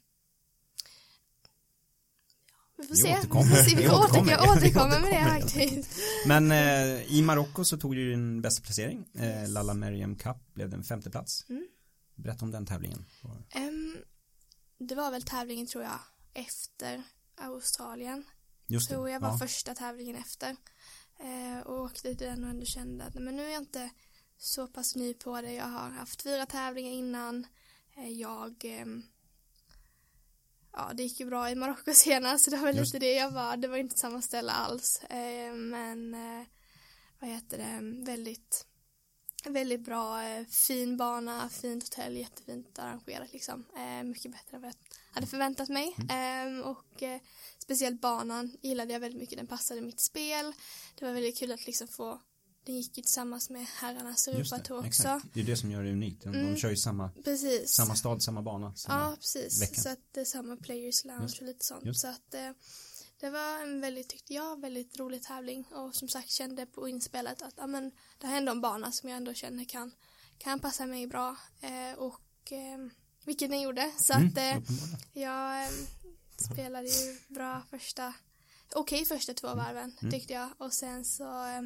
vi får vi se. Återkommer. Vi, får se. vi, får återkommer. Jag återkommer med det faktiskt. Men eh, i Marocko så tog du din bästa placering. Eh, Lalla Merriam Cup blev den femte plats. Mm. Berätta om den tävlingen. Um, det var väl tävlingen tror jag efter Australien. Just det. Tror jag var ja. första tävlingen efter. Eh, och åkte till den och ändå kände att men nu är jag inte så pass ny på det. Jag har haft fyra tävlingar innan. Eh, jag eh, ja, det gick ju bra i Marocko senast så det var väl lite det jag var. Det var inte samma ställe alls. Eh, men eh, vad heter det, väldigt väldigt bra, fin bana, fint hotell, jättefint arrangerat liksom. mycket bättre än vad jag hade förväntat mig. Mm. Ehm, och speciellt banan gillade jag väldigt mycket, den passade mitt spel. Det var väldigt kul att liksom få den gick ju tillsammans med herrarnas Europatour också. Exakt. Det är det som gör det unikt. De, mm. de kör ju samma, precis. samma stad, samma bana. Samma ja, precis. Vecka. Så att det är samma players lounge Just. och lite sånt. Just. Så att eh, det var en väldigt, tyckte jag, väldigt rolig tävling. Och som sagt kände på inspelet att ja, men, det här är ändå en bana som jag ändå känner kan, kan passa mig bra. Eh, och eh, vilket den gjorde. Så mm, att eh, jag eh, spelade ju bra första okej okay, första två mm. varven mm. tyckte jag och sen så eh,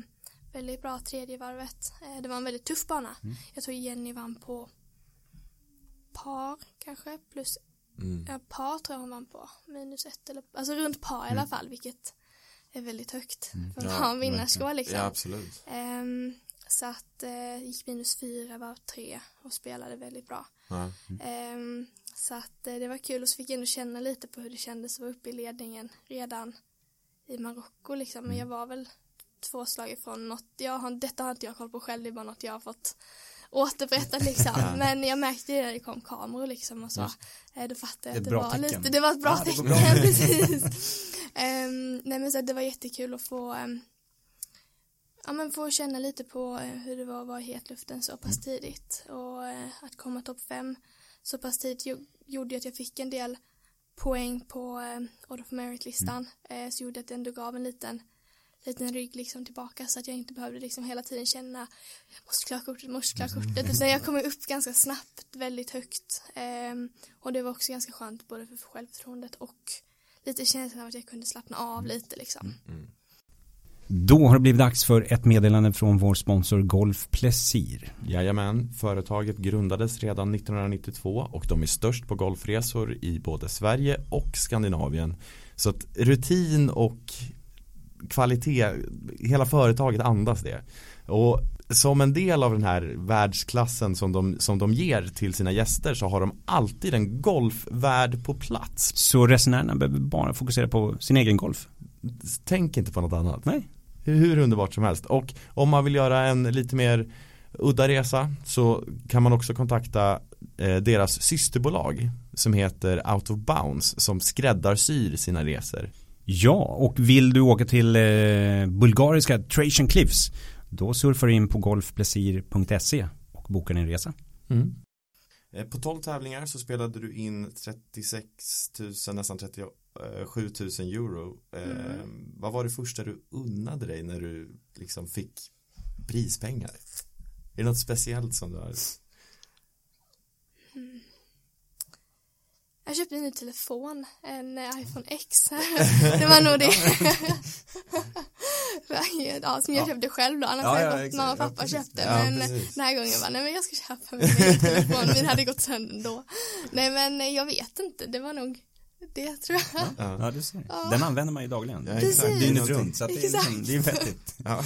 väldigt bra tredje varvet eh, det var en väldigt tuff bana mm. jag tror Jenny vann på par kanske plus mm. ja, par tror jag hon vann på minus ett eller alltså runt par i alla mm. fall vilket är väldigt högt mm. för att ja, ha en vinnarskål liksom ja absolut um, så att eh, gick minus fyra var tre och spelade väldigt bra ja. um, så att eh, det var kul och så fick jag ändå känna lite på hur det kändes att vara uppe i ledningen redan i Marocko liksom. Men jag var väl två slag ifrån något. Jag har, detta har inte jag koll på själv. Det är bara något jag har fått återberätta liksom. Men jag märkte det när det kom kameror liksom och så. Ja. Eh, då fattade jag att det var tecken. lite, det var ett bra ja, tecken. precis. um, nej men så det var jättekul att få um, ja men få känna lite på uh, hur det var att vara i hetluften så pass mm. tidigt och uh, att komma topp fem så pass tidigt gjorde att jag fick en del poäng på eh, Order of Merit-listan mm. eh, så gjorde att det ändå gav en liten liten rygg liksom tillbaka så att jag inte behövde liksom hela tiden känna måste klara kortet, måste klara kortet utan mm. jag kom upp ganska snabbt väldigt högt eh, och det var också ganska skönt både för självförtroendet och lite känslan av att jag kunde slappna av lite liksom. Mm. mm. Då har det blivit dags för ett meddelande från vår sponsor Golf Plessir. Jajamän, företaget grundades redan 1992 och de är störst på golfresor i både Sverige och Skandinavien. Så att rutin och kvalitet, hela företaget andas det. Och som en del av den här världsklassen som de, som de ger till sina gäster så har de alltid en golfvärd på plats. Så resenärerna behöver bara fokusera på sin egen golf? Tänk inte på något annat. Nej. Hur underbart som helst. Och om man vill göra en lite mer udda resa så kan man också kontakta eh, deras systerbolag som heter Out of Bounds som skräddarsyr sina resor. Ja, och vill du åka till eh, bulgariska Trajan Cliffs då surfar du in på golfplesir.se och bokar din resa. Mm. Eh, på 12 tävlingar så spelade du in 36 000, nästan 37 000 euro. Mm. Eh, vad var det första du unnade dig när du liksom fick prispengar? Är det något speciellt som du har? Mm. Jag köpte en ny telefon, en iPhone X. det var nog det. ja, som jag köpte själv då, annars ja, hade ja, mamma och pappa ja, köpte. men precis. den här gången var nej men jag ska köpa min egen telefon, min hade gått sönder ändå. Nej men jag vet inte, det var nog det tror jag. Ja, ja du ser. Ja. Den använder man ju dagligen. Ja, exakt. Dygnet runt. Så att det, är, liksom, det är vettigt. Ja.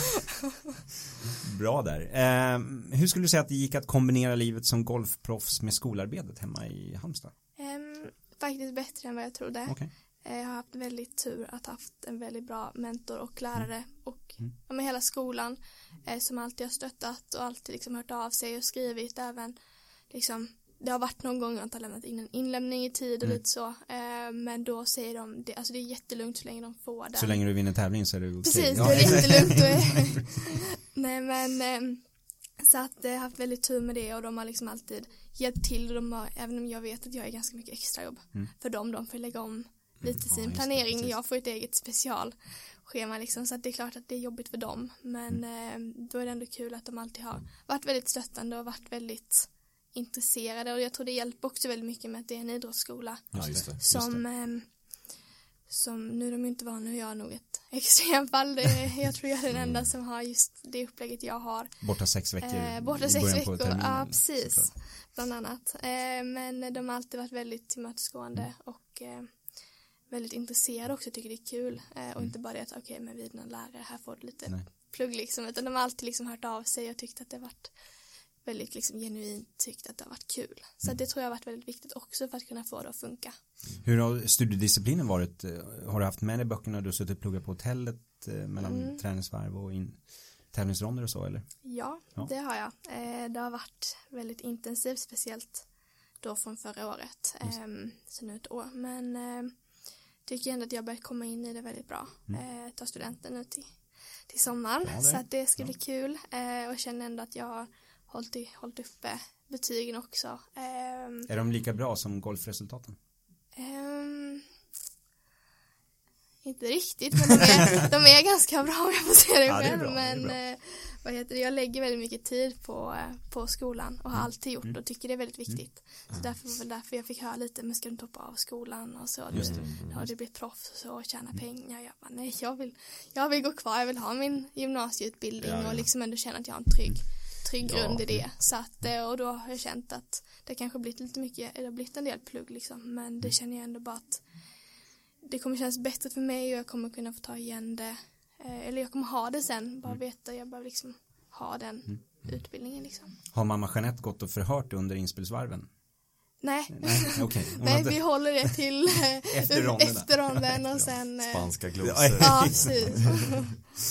Bra där. Eh, hur skulle du säga att det gick att kombinera livet som golfproffs med skolarbetet hemma i Halmstad? Faktiskt bättre än vad jag trodde. Okay. Eh, jag har haft väldigt tur att haft en väldigt bra mentor och lärare mm. och mm. med hela skolan eh, som alltid har stöttat och alltid liksom hört av sig och skrivit även liksom det har varit någon gång jag inte har lämnat in en inlämning i tid och mm. lite så. Eh, men då säger de, det, alltså det är jättelugnt så länge de får den. Så länge du vinner tävling så är det okej. Precis, ja. det är jättelugnt. Nej men eh, så att jag har haft väldigt tur med det och de har liksom alltid hjälpt till och de har, även om jag vet att jag är ganska mycket extrajobb mm. för dem, de får lägga om lite sin ja, planering. Det, jag får ett eget specialschema liksom så att det är klart att det är jobbigt för dem men mm. eh, då är det ändå kul att de alltid har varit väldigt stöttande och varit väldigt intresserade och jag tror det hjälper också väldigt mycket med att det är en idrottsskola ja, just det, som just eh, som nu de inte vana, nu är jag nog ett extremfall. Det, jag tror jag är den enda mm. som har just det upplägget jag har. Borta sex veckor. Eh, borta sex veckor, ja precis. Såklart. Bland annat. Eh, men de har alltid varit väldigt tillmötesgående mm. och eh, väldigt intresserade också, tycker det är kul. Eh, och mm. inte bara det att okej, okay, men vi är någon lärare, här får du lite Nej. plugg liksom. Utan de har alltid liksom hört av sig och tyckt att det har varit väldigt liksom genuint tyckt att det har varit kul. Så mm. det tror jag har varit väldigt viktigt också för att kunna få det att funka. Hur har studiedisciplinen varit? Har du haft med dig böckerna du har suttit och pluggat på hotellet eh, mellan mm. träningsvarv och in, tävlingsronder och så eller? Ja, ja, det har jag. Eh, det har varit väldigt intensivt, speciellt då från förra året, ehm, så nu ett år. Men eh, tycker ändå att jag börjat komma in i det väldigt bra. Mm. Ta studenten nu till, till sommaren, ja, så att det ska ja. bli kul och känner ändå att jag har hållit, hållit uppe betygen också. Um, är de lika bra som golfresultaten? Um, inte riktigt, men de är, de är ganska bra om jag får säga det ja, själv. Det bra, men det eh, vad heter det, jag lägger väldigt mycket tid på, eh, på skolan och har mm. alltid gjort mm. och tycker det är väldigt mm. viktigt. Mm. Så därför var väl därför jag fick höra lite, men ska du inte hoppa av skolan och så. Just det. Har du blivit proffs och så och tjäna mm. pengar? Jag bara, nej, jag vill, jag vill gå kvar, jag vill ha min gymnasieutbildning ja, ja. och liksom ändå känna att jag har en trygg trygg grund i det. Så att, eh, och då har jag känt att det kanske blivit lite mycket, det har blivit en del plugg liksom. Men det känner jag ändå bara att det kommer kännas bättre för mig och jag kommer kunna få ta igen det. Eh, eller jag kommer ha det sen, bara mm. veta, jag behöver liksom ha den mm. utbildningen liksom. Har mamma Jeanette gått och förhört under inspelsvarven? Nej, Nej, okay. Nej vi håller det till efter ronden, efter ronden och sen eh, Spanska glosor. Ja, precis.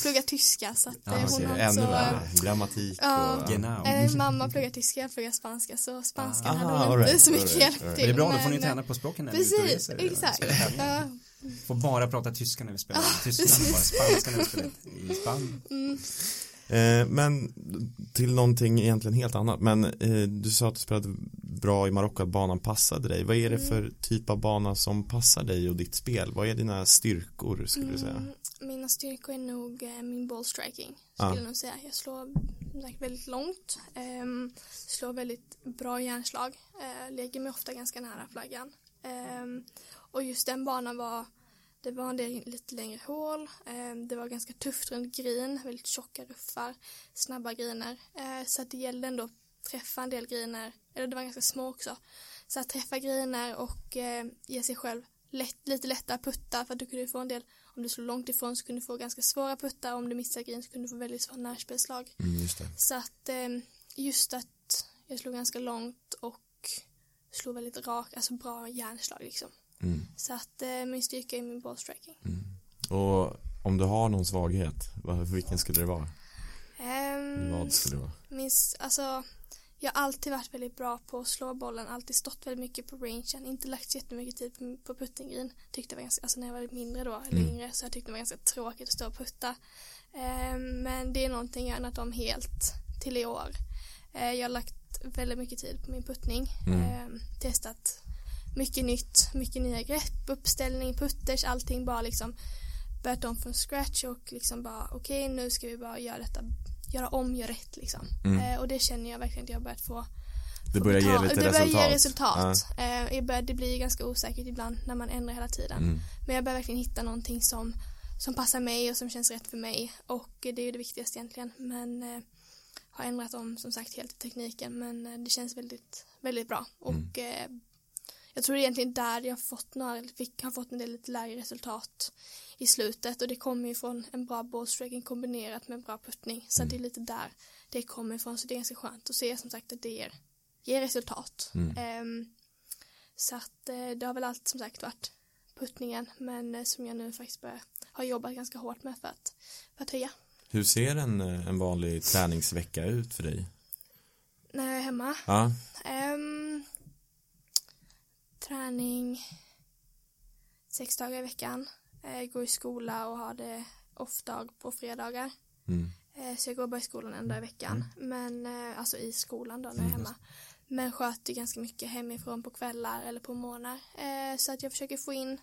Plugga tyska så att ja, eh, hon har Ännu så, värre, grammatik ja, och genau. äh, Mamma pluggar tyska, jag pluggar spanska så spanska ah, hade hon inte right, så mycket hjälp right. till Det är bra, då får ni träna på språken Precis, exakt. ja. Får bara prata tyska när vi spelar Tyskland, bara spanska när vi spelar i Spanien. Mm. Eh, men till någonting egentligen helt annat. Men eh, du sa att du spelade bra i Marocko, att banan passade dig. Vad är det för typ av bana som passar dig och ditt spel? Vad är dina styrkor skulle du säga? Mm, mina styrkor är nog eh, min ballstriking skulle ah. jag säga. Jag slår väldigt långt, eh, slår väldigt bra järnslag, eh, lägger mig ofta ganska nära flaggan. Ehm, och just den banan var det var en del lite längre hål, ehm, det var ganska tufft runt green, väldigt tjocka ruffar, snabba griner. Eh, så att det gällde ändå att träffa en del griner, eller det var ganska små också. Så att träffa griner och eh, ge sig själv lätt, lite lättare puttar för att du kunde få en del, om du slår långt ifrån så kunde du få ganska svåra puttar, om du missar green så kunde du få väldigt svåra närspelslag. Mm, så att ehm, just att jag slog ganska långt och slog väldigt rakt, alltså bra järnslag liksom. Mm. Så att eh, min styrka är min ballstriking. Mm. Och om du har någon svaghet, vilken skulle det vara? Um, Vad skulle det vara? Min, alltså, jag har alltid varit väldigt bra på att slå bollen, alltid stått väldigt mycket på rangen, inte lagt så jättemycket tid på, på puttinggreen. Tyckte det var ganska, alltså när jag var mindre då, eller mm. yngre, så jag tyckte det var ganska tråkigt att stå och putta. Um, men det är någonting jag har ändrat om helt till i år. Uh, jag har lagt väldigt mycket tid på min puttning, mm. um, testat mycket nytt, mycket nya grepp, uppställning, putters, allting bara liksom börjat om från scratch och liksom bara okej okay, nu ska vi bara göra detta, göra om, göra rätt liksom. Mm. Eh, och det känner jag verkligen att jag har börjat få, det börjar ge lite det resultat. Börjar ge resultat. Ja. Det blir ganska osäkert ibland när man ändrar hela tiden. Mm. Men jag börjar verkligen hitta någonting som, som passar mig och som känns rätt för mig. Och det är ju det viktigaste egentligen. Men eh, har ändrat om som sagt helt i tekniken. Men eh, det känns väldigt, väldigt bra. Och mm. Eh, jag tror egentligen där jag fått några, fick, har fått en del lite lägre resultat i slutet och det kommer ju från en bra ballstriking kombinerat med bra puttning så mm. det är lite där det kommer ifrån så det är ganska skönt att se som sagt att det ger, ger resultat. Mm. Um, så att uh, det har väl allt som sagt varit puttningen men uh, som jag nu faktiskt börjar, har jobbat ganska hårt med för att, för att höja. Hur ser en, eh, en vanlig träningsvecka ut för dig? När jag är hemma? Ja. Um, träning sex dagar i veckan. Eh, går i skola och har det off-dag på fredagar. Mm. Eh, så jag går bara i skolan en dag i veckan. Mm. Men, eh, alltså i skolan då när jag är mm. hemma. Men sköter ganska mycket hemifrån på kvällar eller på morgnar. Eh, så att jag försöker få in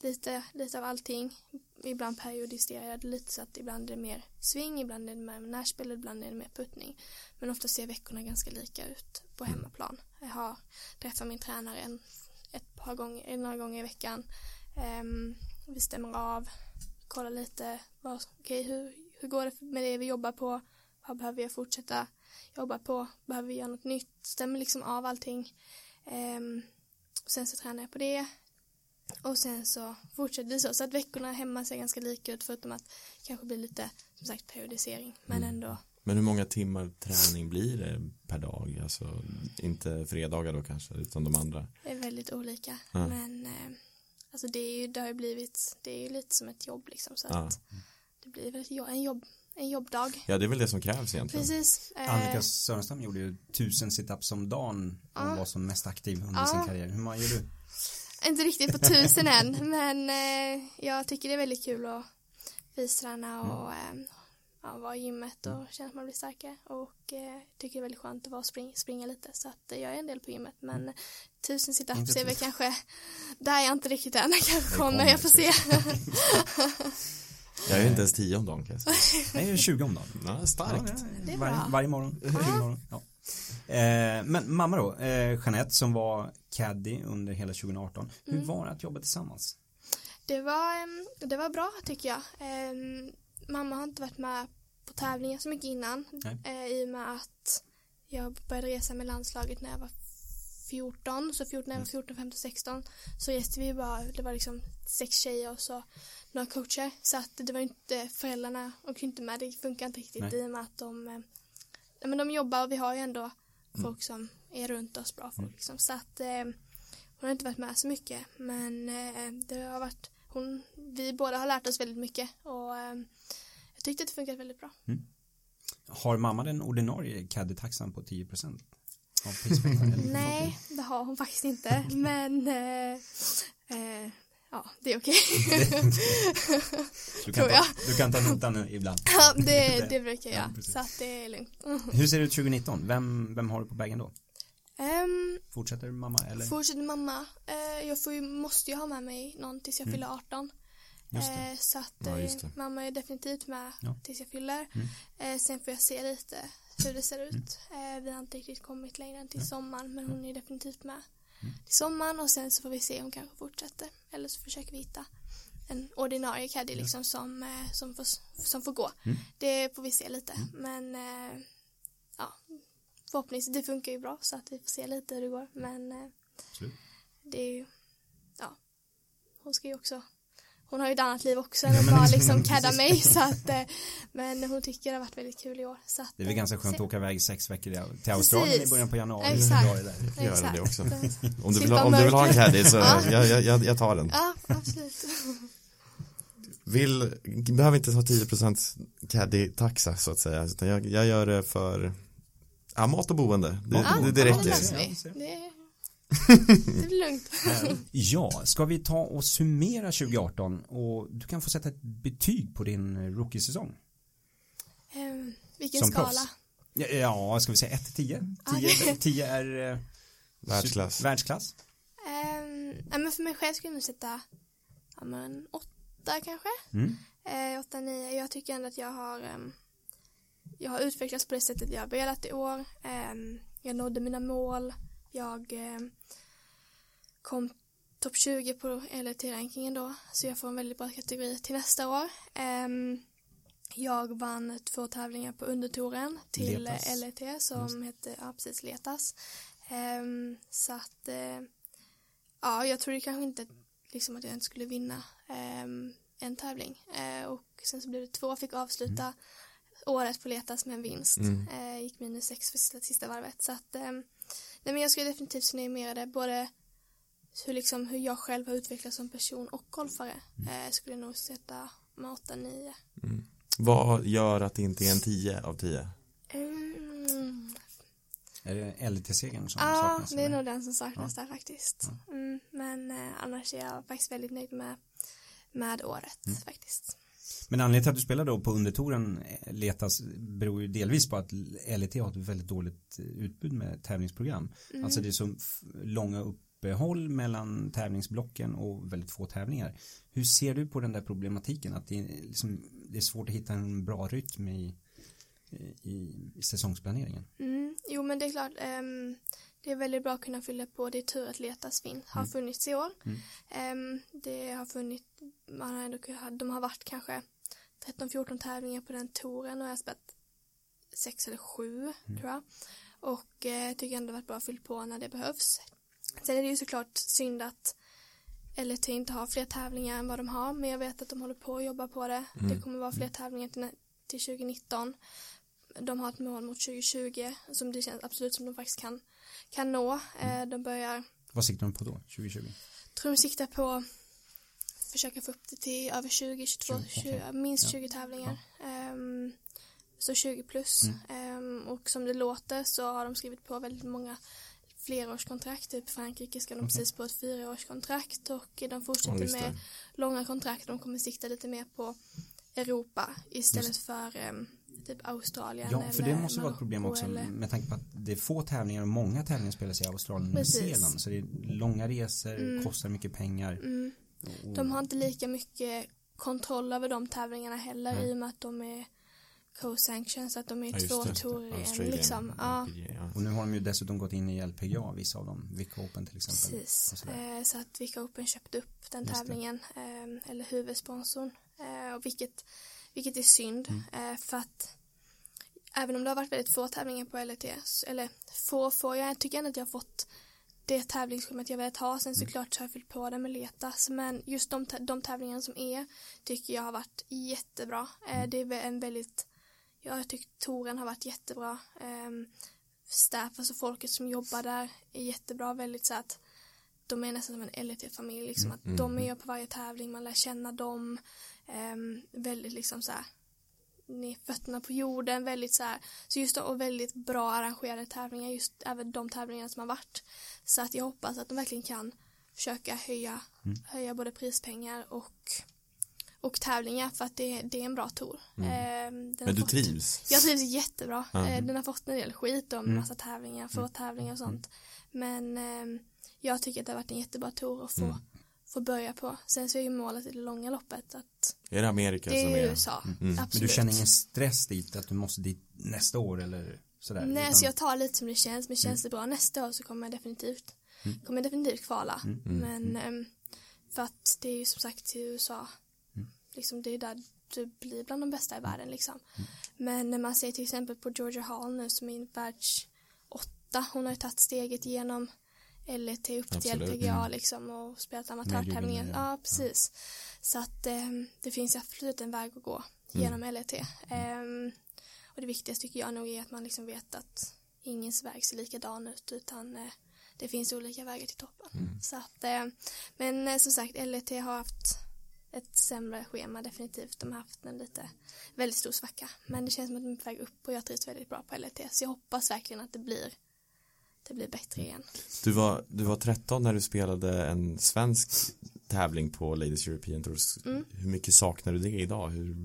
lite, lite av allting. Ibland periodiserar jag det lite så att ibland är det mer sving, ibland är det mer närspel, ibland är det mer puttning. Men ofta ser veckorna ganska lika ut på mm. hemmaplan. Jag har träffat min tränare en ett par gånger, några gånger i veckan. Um, vi stämmer av, kollar lite, vad, okay, hur, hur går det med det vi jobbar på? Vad behöver jag fortsätta jobba på? Behöver vi göra något nytt? Stämmer liksom av allting. Um, sen så tränar jag på det. Och sen så fortsätter det så. Så att veckorna hemma ser ganska lika ut förutom att det kanske blir lite som sagt periodisering. Men mm. ändå men hur många timmar träning blir det per dag? Alltså inte fredagar då kanske, utan de andra? Det är väldigt olika. Ja. Men eh, alltså det, är ju, det har ju blivit, det är ju lite som ett jobb liksom. Så ja. att det blir väl en, jobb, en jobbdag. Ja, det är väl det som krävs egentligen. Precis. Eh, Annika Sörenstam gjorde ju tusen situps om dagen och ja. var som mest aktiv under sin karriär. Hur många gör du? Inte riktigt på tusen än, men eh, jag tycker det är väldigt kul att fysträna och mm. Eh, ja, vara i gymmet och känna att man blir starkare och eh, tycker det är väldigt skönt att vara spring, springa lite så att eh, jag är en del på gymmet men mm. tusen situps är väl kanske där jag inte riktigt än kanske kommer, jag får se Jag är inte ens tio om dagen kan jag säga. Jag är 20 om dagen. Ja, starkt. Ja, varje, varje morgon. morgon. Ja. Eh, men mamma då, eh, Jeanette som var caddy under hela 2018. Hur mm. var det att jobba tillsammans? Det var, det var bra tycker jag. mamma har inte varit med på tävlingar så mycket innan. Eh, I och med att jag började resa med landslaget när jag var 14. Så 14, när jag var 14, 15, 16 så reste vi bara, det var liksom sex tjejer och så några coacher. Så att det var inte, föräldrarna och inte med, det funkar inte riktigt Nej. i och med att de, eh, men de jobbar och vi har ju ändå mm. folk som är runt oss, bra folk mm. liksom. Så att eh, hon har inte varit med så mycket men eh, det har varit, hon, vi båda har lärt oss väldigt mycket och eh, tyckte det funkat väldigt bra. Mm. Har mamma den ordinarie caddy-taxan på 10 procent? Nej, det har hon faktiskt inte. Men eh, eh, ja, det är okej. du, kan ta, du kan ta notan ibland. Ja, det, det brukar jag. Ja, så att det är lugnt. Hur ser det ut 2019? Vem, vem har du på vägen då? Um, fortsätter mamma eller? Fortsätter mamma. Uh, jag får ju, måste ju ha med mig någon tills jag mm. fyller 18. Eh, så att ja, eh, mamma är definitivt med ja. tills jag fyller. Mm. Eh, sen får jag se lite hur det ser ut. Mm. Eh, vi har inte riktigt kommit längre än till sommaren men hon är definitivt med mm. till sommaren och sen så får vi se om hon kanske fortsätter. Eller så försöker vi hitta en ordinarie caddy liksom som, eh, som, får, som får gå. Mm. Det får vi se lite mm. men eh, ja förhoppningsvis det funkar ju bra så att vi får se lite hur det går men det är ju ja hon ska ju också hon har ju ett annat liv också än att bara liksom cadda mig så att eh, men hon tycker det har varit väldigt kul i år så att, Det är väl ganska skönt att åka iväg sex veckor till Australien Precis. i början på januari. Exakt. Där. Gör det också. Om du vill ha, om du vill ha en caddy så jag, jag, jag tar den. Ja absolut. Vill, behöver inte ta 10% caddy-taxa så att säga. Utan jag, jag gör det för ja, mat och boende. Det, ja, det, det räcker. ja, det det blir lugnt. ja, ska vi ta och summera 2018 och du kan få sätta ett betyg på din rookie-säsong. Um, vilken Som skala? Proffs. Ja, ska vi säga 1 till 10? 10, 10 är uh, världsklass. världsklass. Um, ja, men för mig själv skulle jag nog sätta ja, men 8 kanske. Mm. Uh, 8, 9. Jag tycker ändå att jag har um, jag har utvecklats på det sättet jag har velat i år. Um, jag nådde mina mål, jag eh, kom topp 20 på LET-rankingen då, så jag får en väldigt bra kategori till nästa år. Um, jag vann två tävlingar på undertouren till Letas. LET som heter, ja precis, Letas. Um, så att, uh, ja jag trodde kanske inte liksom att jag inte skulle vinna um, en tävling. Uh, och sen så blev det två, fick avsluta mm. året på Letas med en vinst. Mm. Uh, gick minus sex för sista, sista varvet. Så att, um, nej men jag skulle definitivt summera det, både hur, liksom, hur jag själv har utvecklats som person och golfare. Mm. skulle jag nog sätta med 8-9. Mm. Vad gör att det inte är en 10 av 10? Mm. Är det LT-segern som ja, saknas? Ja, det är nog den som saknas ja. där faktiskt. Ja. Mm, men eh, annars är jag faktiskt väldigt nöjd med, med året mm. faktiskt. Men anledningen till att du spelar då på undertoren eh, letas beror ju delvis på att LT har ett väldigt dåligt eh, utbud med tävlingsprogram. Mm. Alltså det är så långa uppehåll mellan tävlingsblocken och väldigt få tävlingar. Hur ser du på den där problematiken att det är, liksom, det är svårt att hitta en bra rytm i, i, i säsongsplaneringen? Mm, jo men det är klart um, det är väldigt bra att kunna fylla på det är tur att Letas fin har mm. funnits i år mm. um, det har funnits man har ändå, de har varit kanske 13-14 tävlingar på den touren och jag har spelat sex eller sju mm. tror jag och eh, tycker ändå varit bra att fylla på när det behövs sen är det ju såklart synd att LT inte har fler tävlingar än vad de har men jag vet att de håller på att jobba på det. Mm. Det kommer vara fler tävlingar till, till 2019. De har ett mål mot 2020 som det känns absolut som de faktiskt kan, kan nå. Mm. Eh, de börjar Vad siktar de på då, 2020? tror de siktar på försöka få upp det till över 20, 22, 20, 20 minst ja. 20 tävlingar. Ja. Um, så 20 plus. Mm. Um, och som det låter så har de skrivit på väldigt många flerårskontrakt. Typ Frankrike ska de okay. precis på ett fyraårskontrakt och de fortsätter ja, med långa kontrakt. De kommer sikta lite mer på Europa istället för um, typ Australien. Ja, för det måste vara ett problem också eller... med tanke på att det är få tävlingar och många tävlingar spelas i Australien och Nya Zeeland. Så det är långa resor, mm. kostar mycket pengar. Mm. De har inte lika mycket kontroll över de tävlingarna heller mm. i och med att de är co-sanctions att de är ja, två torer i liksom. Ja. Och nu har de ju dessutom gått in i LPGA vissa av dem, Vic Open till exempel. Precis, eh, så att Vic Open köpte upp den tävlingen eh, eller huvudsponsorn eh, och vilket, vilket är synd mm. eh, för att även om det har varit väldigt få tävlingar på LET eller få få, jag tycker ändå att jag har fått det tävlingsschemat jag velat ha. Sen mm. såklart så har jag fyllt på det med Letas. Men just de, de tävlingarna som är tycker jag har varit jättebra. Eh, mm. Det är en väldigt jag tyckt touren har varit jättebra. Um, staff, alltså folket som jobbar där är jättebra. Väldigt så att de är nästan som en LET-familj. Liksom, mm, att mm, de är mm. på varje tävling, man lär känna dem. Um, väldigt liksom så här ner fötterna på jorden, väldigt så här, så just och väldigt bra arrangerade tävlingar, just även de tävlingarna som har varit. Så att jag hoppas att de verkligen kan försöka höja, mm. höja både prispengar och och tävlingar för att det, det är en bra tour. Mm. Eh, Men du fått, trivs? Jag trivs jättebra. Mm. den har fått en del skit om mm. massa tävlingar, få mm. tävlingar och sånt. Men eh, jag tycker att det har varit en jättebra tour att få, mm. få börja på. Sen så är ju målet i det långa loppet att Är det Amerika det som är USA, mm. mm. absolut. Men du känner ingen stress dit att du måste dit nästa år eller sådär? Nej, utan... så jag tar lite som det känns, men känns det bra nästa år så kommer jag definitivt kommer jag definitivt kvala. Men eh, för att det är ju som sagt till USA liksom det är där du blir bland de bästa i världen liksom. Mm. Men när man ser till exempel på Georgia Hall nu som är världs åtta, hon har ju tagit steget genom LET upp Absolut. till LPGA mm. liksom och spelat amatörtävlingar. Ja, precis. Ja. Så att eh, det finns absolut en väg att gå mm. genom mm. LET. Eh, och det viktigaste tycker jag nog är att man liksom vet att ingens väg ser likadan ut utan eh, det finns olika vägar till toppen. Mm. Så att, eh, men eh, som sagt, LET har haft ett sämre schema definitivt. De har haft en lite väldigt stor svacka. Men det känns som att de är på väg upp och jag trivs väldigt bra på LET. Så jag hoppas verkligen att det blir det blir bättre igen. Du var, du var 13 när du spelade en svensk tävling på Ladies European Tours. Mm. Hur mycket saknar du det idag? Hur,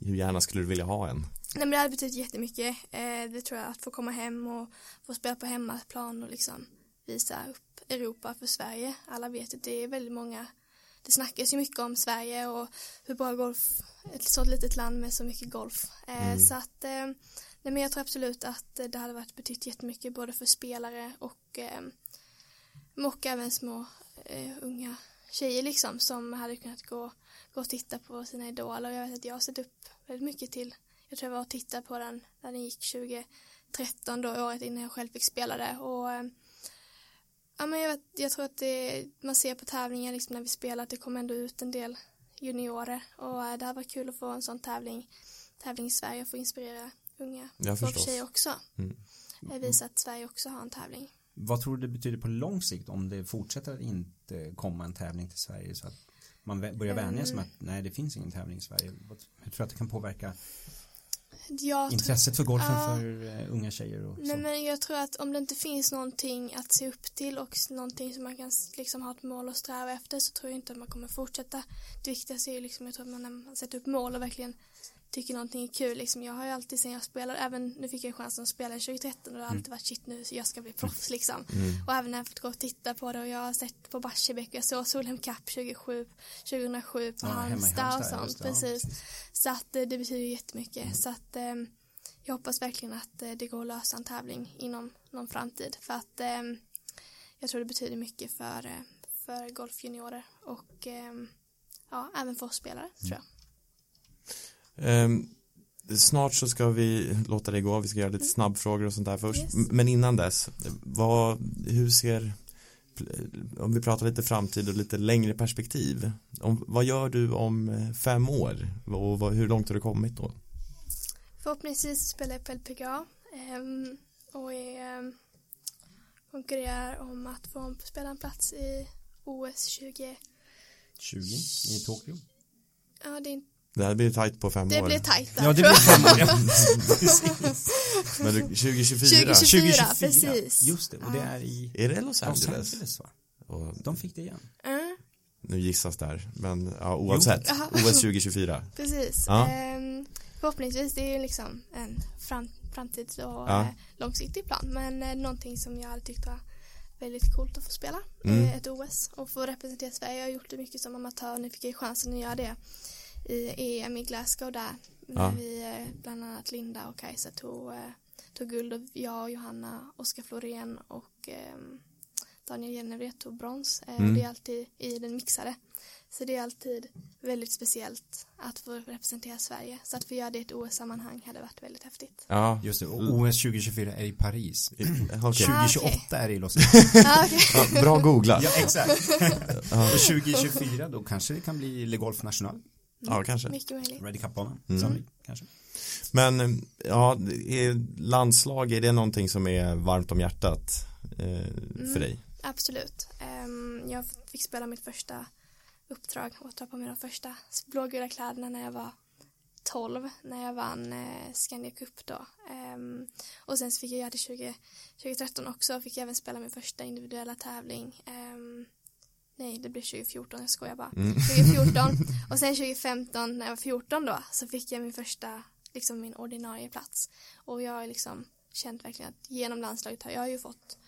hur gärna skulle du vilja ha en? Nej men det hade betytt jättemycket. Eh, det tror jag att få komma hem och få spela på hemmaplan och liksom visa upp Europa för Sverige. Alla vet att det är väldigt många det snackas ju mycket om Sverige och hur bra golf, ett så litet land med så mycket golf. Eh, mm. Så att, eh, nej men jag tror absolut att eh, det hade varit betytt jättemycket både för spelare och, eh, och även små eh, unga tjejer liksom som hade kunnat gå, gå och titta på sina idoler. Och jag vet att jag har sett upp väldigt mycket till jag tror jag var och tittade på den när den gick 2013 då året innan jag själv fick spela det. Och eh, ja men jag, vet, jag tror att det, man ser på tävlingar liksom när vi spelar att det kommer ändå ut en del juniorer. Och eh, det hade varit kul att få en sån tävling tävling i Sverige och få inspirera unga och tjejer också mm. visa att Sverige också har en tävling vad tror du det betyder på lång sikt om det fortsätter att inte komma en tävling till Sverige så att man börjar vänja sig med att nej det finns ingen tävling i Sverige. Hur tror du att det kan påverka jag intresset för golfen ja, för uh, unga tjejer? Och nej men jag tror att om det inte finns någonting att se upp till och någonting som man kan liksom ha ett mål att sträva efter så tror jag inte att man kommer fortsätta. Det viktigaste är ju liksom jag tror att man sätter upp mål och verkligen tycker någonting är kul liksom. Jag har ju alltid sen jag spelade, även nu fick jag chansen att spela i 2013 och det har alltid varit shit nu så jag ska bli proffs liksom. Mm. Och även när jag fått gå och titta på det och jag har sett på Barsebäck och jag såg Solheim Cup 2007, 2007 på ja, Halmstad och sånt. precis. Så att det, det betyder jättemycket. Mm. Så att eh, jag hoppas verkligen att eh, det går att lösa en tävling inom någon framtid för att eh, jag tror det betyder mycket för, eh, för golfjuniorer och eh, ja, även för oss spelare tror jag. Um, snart så ska vi låta det gå, vi ska göra lite snabbfrågor och sånt där först. Yes. Men innan dess, vad, hur ser, om vi pratar lite framtid och lite längre perspektiv, om, vad gör du om eh, fem år och vad, hur långt har du kommit då? Förhoppningsvis spelar jag på LPGA um, och är, um, konkurrerar om att få spela en plats i OS 20 20 i Tokyo? Ja, det är inte det här blir tajt på fem det år. Det blir tajt där, Ja, det blir fem år. Men 2024? 2024, 2024, precis. Just det, och det är i Är det Los Angeles? Los Angeles va? Och de fick det igen. Mm. Nu gissas där, men ja, oavsett. OS 2024. Precis. Ja. Ehm, förhoppningsvis, det är ju liksom en fram, framtids och ja. eh, långsiktig plan. Men eh, någonting som jag hade tyckt var väldigt coolt att få spela. Mm. Eh, ett OS och få representera Sverige. Jag har gjort det mycket som amatör, nu fick jag chansen att göra det i EM i Glasgow där när ja. vi eh, bland annat Linda och Kajsa tog, eh, tog guld och jag och Johanna, Oskar Florén och eh, Daniel Jenevret tog brons. Mm. och det är alltid i den mixade. Så det är alltid väldigt speciellt att få representera Sverige. Så att få göra det i ett OS-sammanhang hade varit väldigt häftigt. Ja, just det, och OS 2024 är i Paris. Okay. 2028 ah, okay. är det i Los Angeles. Ah, okay. ja, Bra googlat Ja, exakt. Och 2024 då kanske det kan bli Le Golf National Ja, kanske. Mycket möjligt. Ready Cup-banan, mm. kanske. Men ja, landslag, är det någonting som är varmt om hjärtat eh, för mm, dig? Absolut. Um, jag fick spela mitt första uppdrag och ta på mig de första blågula kläderna när jag var 12 när jag vann eh, Scandia Cup då. Um, och sen så fick jag göra det 20, 2013 också, fick jag även spela min första individuella tävling. Um, Nej, det blev 2014, jag skojar bara. Mm. 2014 och sen 2015 när jag var 14 då så fick jag min första, liksom min ordinarie plats. Och jag har liksom känt verkligen att genom landslaget har jag ju fått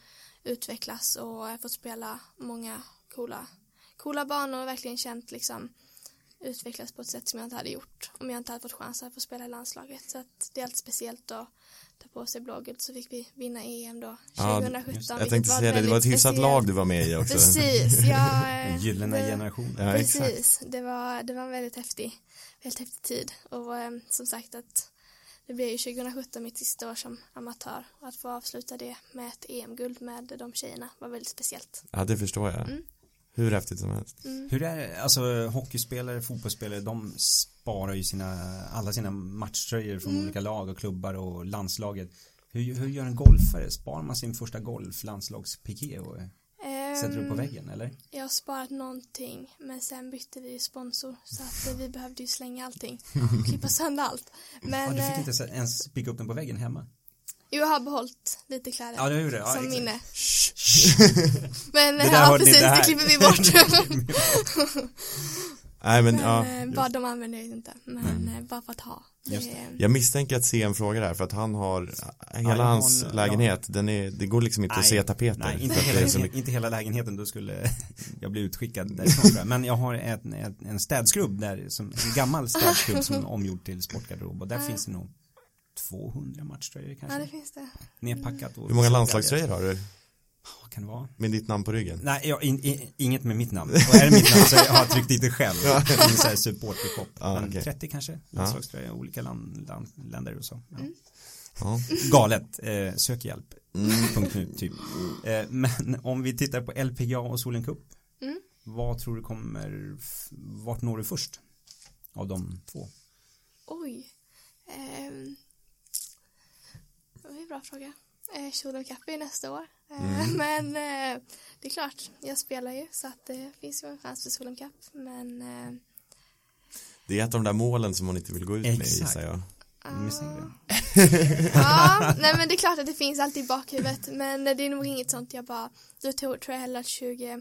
utvecklas och fått spela många coola, coola banor och verkligen känt liksom utvecklas på ett sätt som jag inte hade gjort om jag inte hade fått chansen att få spela i landslaget. Så att det är alltid speciellt att ta på sig blågult så fick vi vinna EM då 2017. Ja, jag tänkte säga det, det var ett hyfsat lag du var med i också. Precis, ja. Eh, gyllene generation. Ja, precis, det var, det var en väldigt häftig, väldigt häftig tid och eh, som sagt att det blev ju 2017 mitt sista år som amatör och att få avsluta det med ett EM-guld med de tjejerna var väldigt speciellt. Ja, det förstår jag. Mm. Hur häftigt som helst. Mm. Hur är det, alltså hockeyspelare, fotbollsspelare, de sparar ju sina, alla sina matchtröjor från mm. olika lag och klubbar och landslaget. Hur, hur gör en golfare? Sparar man sin första golf, landslagspiké och um, sätter upp på väggen eller? Jag har sparat någonting men sen bytte vi sponsor så att vi behövde ju slänga allting och klippa sönder allt. Men, ja, du fick inte ens spika upp den på väggen hemma? Jo, jag har behållit lite kläder. Ja, det gjorde det. Ja, som exakt. minne. Men det ja, precis, det, det klipper vi bort. Nej, men, men ja, eh, bara de använder jag inte. Men eh, bara för att ha. Just Det, Jag misstänker att se en fråga där för att han har hela har hans en- lägenhet, den är, det går liksom inte att se tapeter. Nej, inte hela, så inte hela lägenheten, då skulle jag bli utskickad därifrån. Men jag har en, en, en städskrubb där, som, en gammal städskrubb som är omgjord till sportgarderob och där Ja. finns det nog 200 matchtröjor ja, kanske. det finns det. Nerpackat och Hur många landslagströjor har du Vad kan det vara? med ditt namn på ryggen? Nej, jag, in, in, inget med mitt namn. Och är det mitt namn så har jag tryckt dit det själv. En sån här supportershop. Ja, Men okej. 30 kanske, landslagströjor, olika land, land, länder och så. Ja. Ja. Galet, eh, sök hjälp. Mm. Punkt nu, typ. Eh, men om vi tittar på LPGA och Solen Cup. Mm. Vad tror du kommer, vart når du först? Av de två? Oj. En bra fråga. Eh, Kjol Cup är nästa år. Eh, Mm. Men eh, det är klart, jag spelar ju så att det finns ju en chans för Solheim Cup. Men eh, Det är ett av de där målen som man inte vill gå ut med Exakt. gissar jag. Det. ja, nej men det är klart att det finns alltid i bakhuvudet. Men det är nog inget sånt jag bara, då tror, tror jag heller att 20,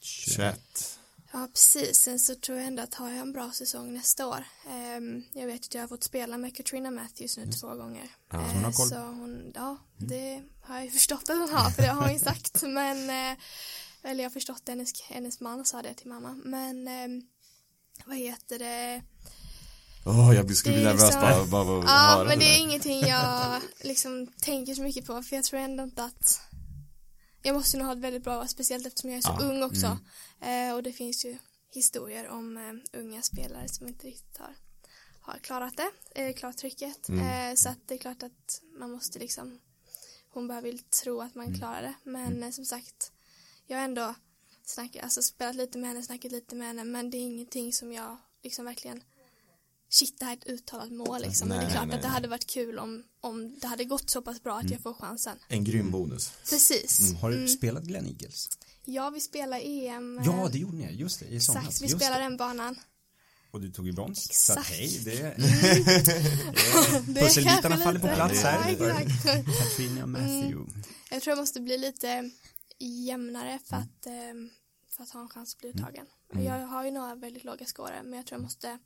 21. Ja precis, sen så tror jag ändå att har jag en bra säsong nästa år. Ehm, jag vet att jag har fått spela med Katrina Matthews nu två gånger. Ja, så hon har Eh, koll. Så hon, ja, det har jag ju förstått att hon har, för det har hon ju sagt. Men, eh, eller jag har förstått hennes, hennes man sa det till mamma. Men, ehm, vad heter det? Åh, jag skulle bli nervös så- bara, bara att Ja, men det är ingenting jag liksom tänker så mycket på, för jag tror ändå inte att jag måste nog ha ett väldigt bra, speciellt eftersom jag är så Ja, ung också. Eh, och det finns ju historier om eh, unga spelare som inte riktigt har, har klarat det, eh, klarat trycket. Mm. Eh, så att det är klart att man måste liksom, hon bara vill tro att man Mm. klarar det. Men eh, som sagt, jag har ändå snackat, alltså spelat lite med henne, snackat lite med henne, men det är ingenting som jag liksom verkligen Shit, det här är ett uttalat mål liksom. men det är Nej, klart nej, att det nej. hade varit kul om, om det hade gått så pass bra att jag får chansen. En grym bonus. Precis. Har du spelat Glen Eagles? Ja, vi spelar EM. eh, Ja, det gjorde ni, just det, i somras. Exakt, vi Just spelar det. den banan. Och du tog ju brons. Så att, Exakt. hej, det, Det är pusselbitarna faller på plats här. exakt. Katrina Matthew. Jag tror jag måste bli lite jämnare för Mm. att, eh, för att ha en chans att bli uttagen. Och Jag har ju några väldigt låga scorer men jag tror jag måste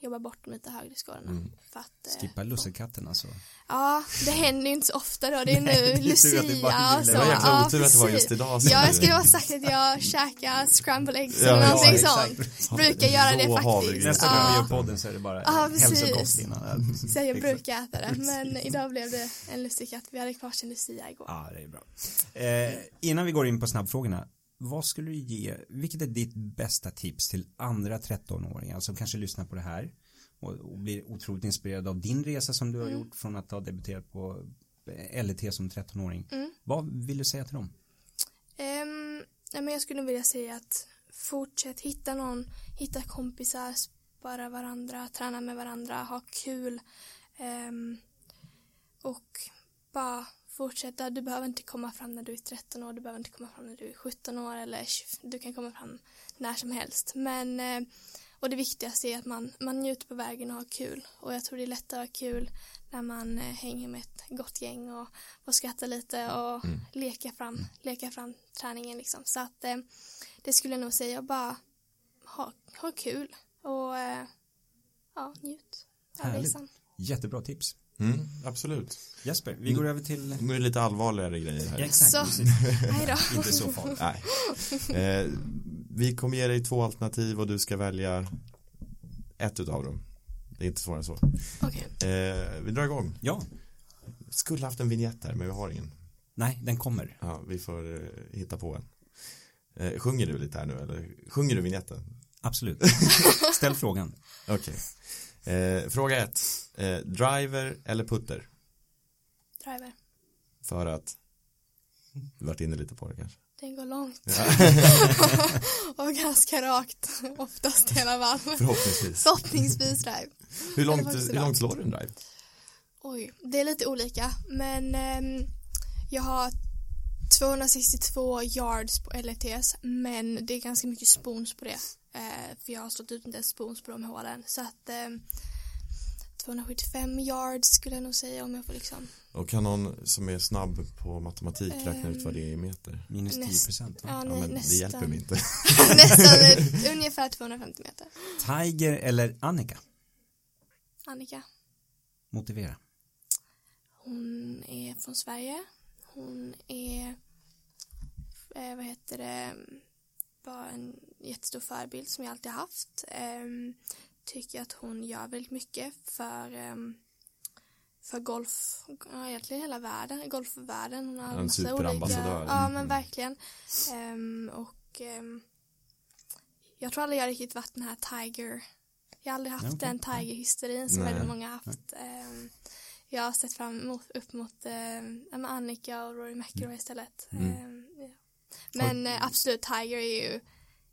jobba bort de lite högre scorerna. Mm. För att, eh, Skippa lussekatten alltså. Ja, det händer ju inte så ofta då. Det är nu Lucia och så. Det var jäkla ja, otur att det var just idag Ja, jag skulle ha sagt att jag käkar scramble eggs Ja, eller ja, någonting exakt. sånt. Brukar göra det faktiskt. Nästa gång vi Ja. gör podden så är det bara Ja, hälsokost innan. Så jag brukar äta det. Men idag blev det en lussekatt. Vi hade kvar sin Lucia igår. Ja, det är bra. Eh, innan vi går in på snabbfrågorna, vad skulle du ge, vilket är ditt bästa tips till andra 13-åringar som kanske lyssnar på det här och, och blir otroligt inspirerade av din resa som du har Mm. gjort från att ha debuterat på LET som 13-åring. Mm. Vad vill du säga till dem? Um, nej, men jag skulle vilja säga att fortsätt hitta någon, hitta kompisar, spara varandra, träna med varandra, ha kul ehm, och bara fortsätta. Du behöver inte komma fram när du är 13 år, du behöver inte komma fram när du är 17 år eller 20, du kan komma fram när som helst. Men eh, och det viktigaste är att man, man njuter på vägen och har kul. Och jag tror det är lättare att ha kul när man eh, hänger med ett gott gäng och får skratta lite och leka, fram, leka fram träningen liksom. Så att eh, det skulle jag nog säga, bara ha, ha kul och ja, njut av resan. Jättebra tips. Mm, absolut. Jesper, vi går över till Nu är det lite allvarligare grejer här. Ja, exakt, Så. inte så farligt. Nej. Eh, vi kommer ge dig två alternativ och du ska välja ett utav dem. Det är inte svårare än så. Okej. Eh, vi drar igång. Ja, Skulle haft en vignett här men vi har ingen. nej, den kommer. Ja, vi får eh, hitta på en. Eh, sjunger du lite här nu eller? Sjunger du vignetten? Absolut. Ställ frågan. Okej. Eh, fråga ett. Eh, driver eller putter? Driver. För att du varit inne lite på det kanske. Den går långt. och ganska rakt. Oftast i alla fall. Förhoppningsvis. Förhoppningsvis drive. Hur långt, hur långt slår du en drive? Oj, det är lite olika. Men ehm, jag har 262 yards på LETs. Men det är ganska mycket spoons på det. Eh, för jag har slått ut en del spoons på de hålen. Så att ehm, 275 yards skulle jag nog säga om jag får liksom. Och kan någon som är snabb på matematik räkna ut vad det är i meter? Minus 10 procent Ja, Ja, men det hjälper mig inte. nästan eh, ungefär 250 meter. Tiger eller Annika? Annika. Motivera. Hon är från Sverige. Hon är, eh, vad heter det, bara en jättestor förebild som jag alltid haft. Ehm, tycker att hon gör väldigt mycket för, ehm, för golf, ja, egentligen hela världen, golfvärlden. Hon har En massa superambassadör. Ja, men Mm. verkligen. Ehm, och ehm, jag tror aldrig jag riktigt varit den här Tiger, jag har aldrig haft Ja, okej. den Tiger-hysterin som Nej. väldigt många haft. Ehm, jag har sett fram emot, upp mot eh, Annika och Rory McIlroy istället. Mm. Ehm, ja. Men eh, absolut, Tiger är ju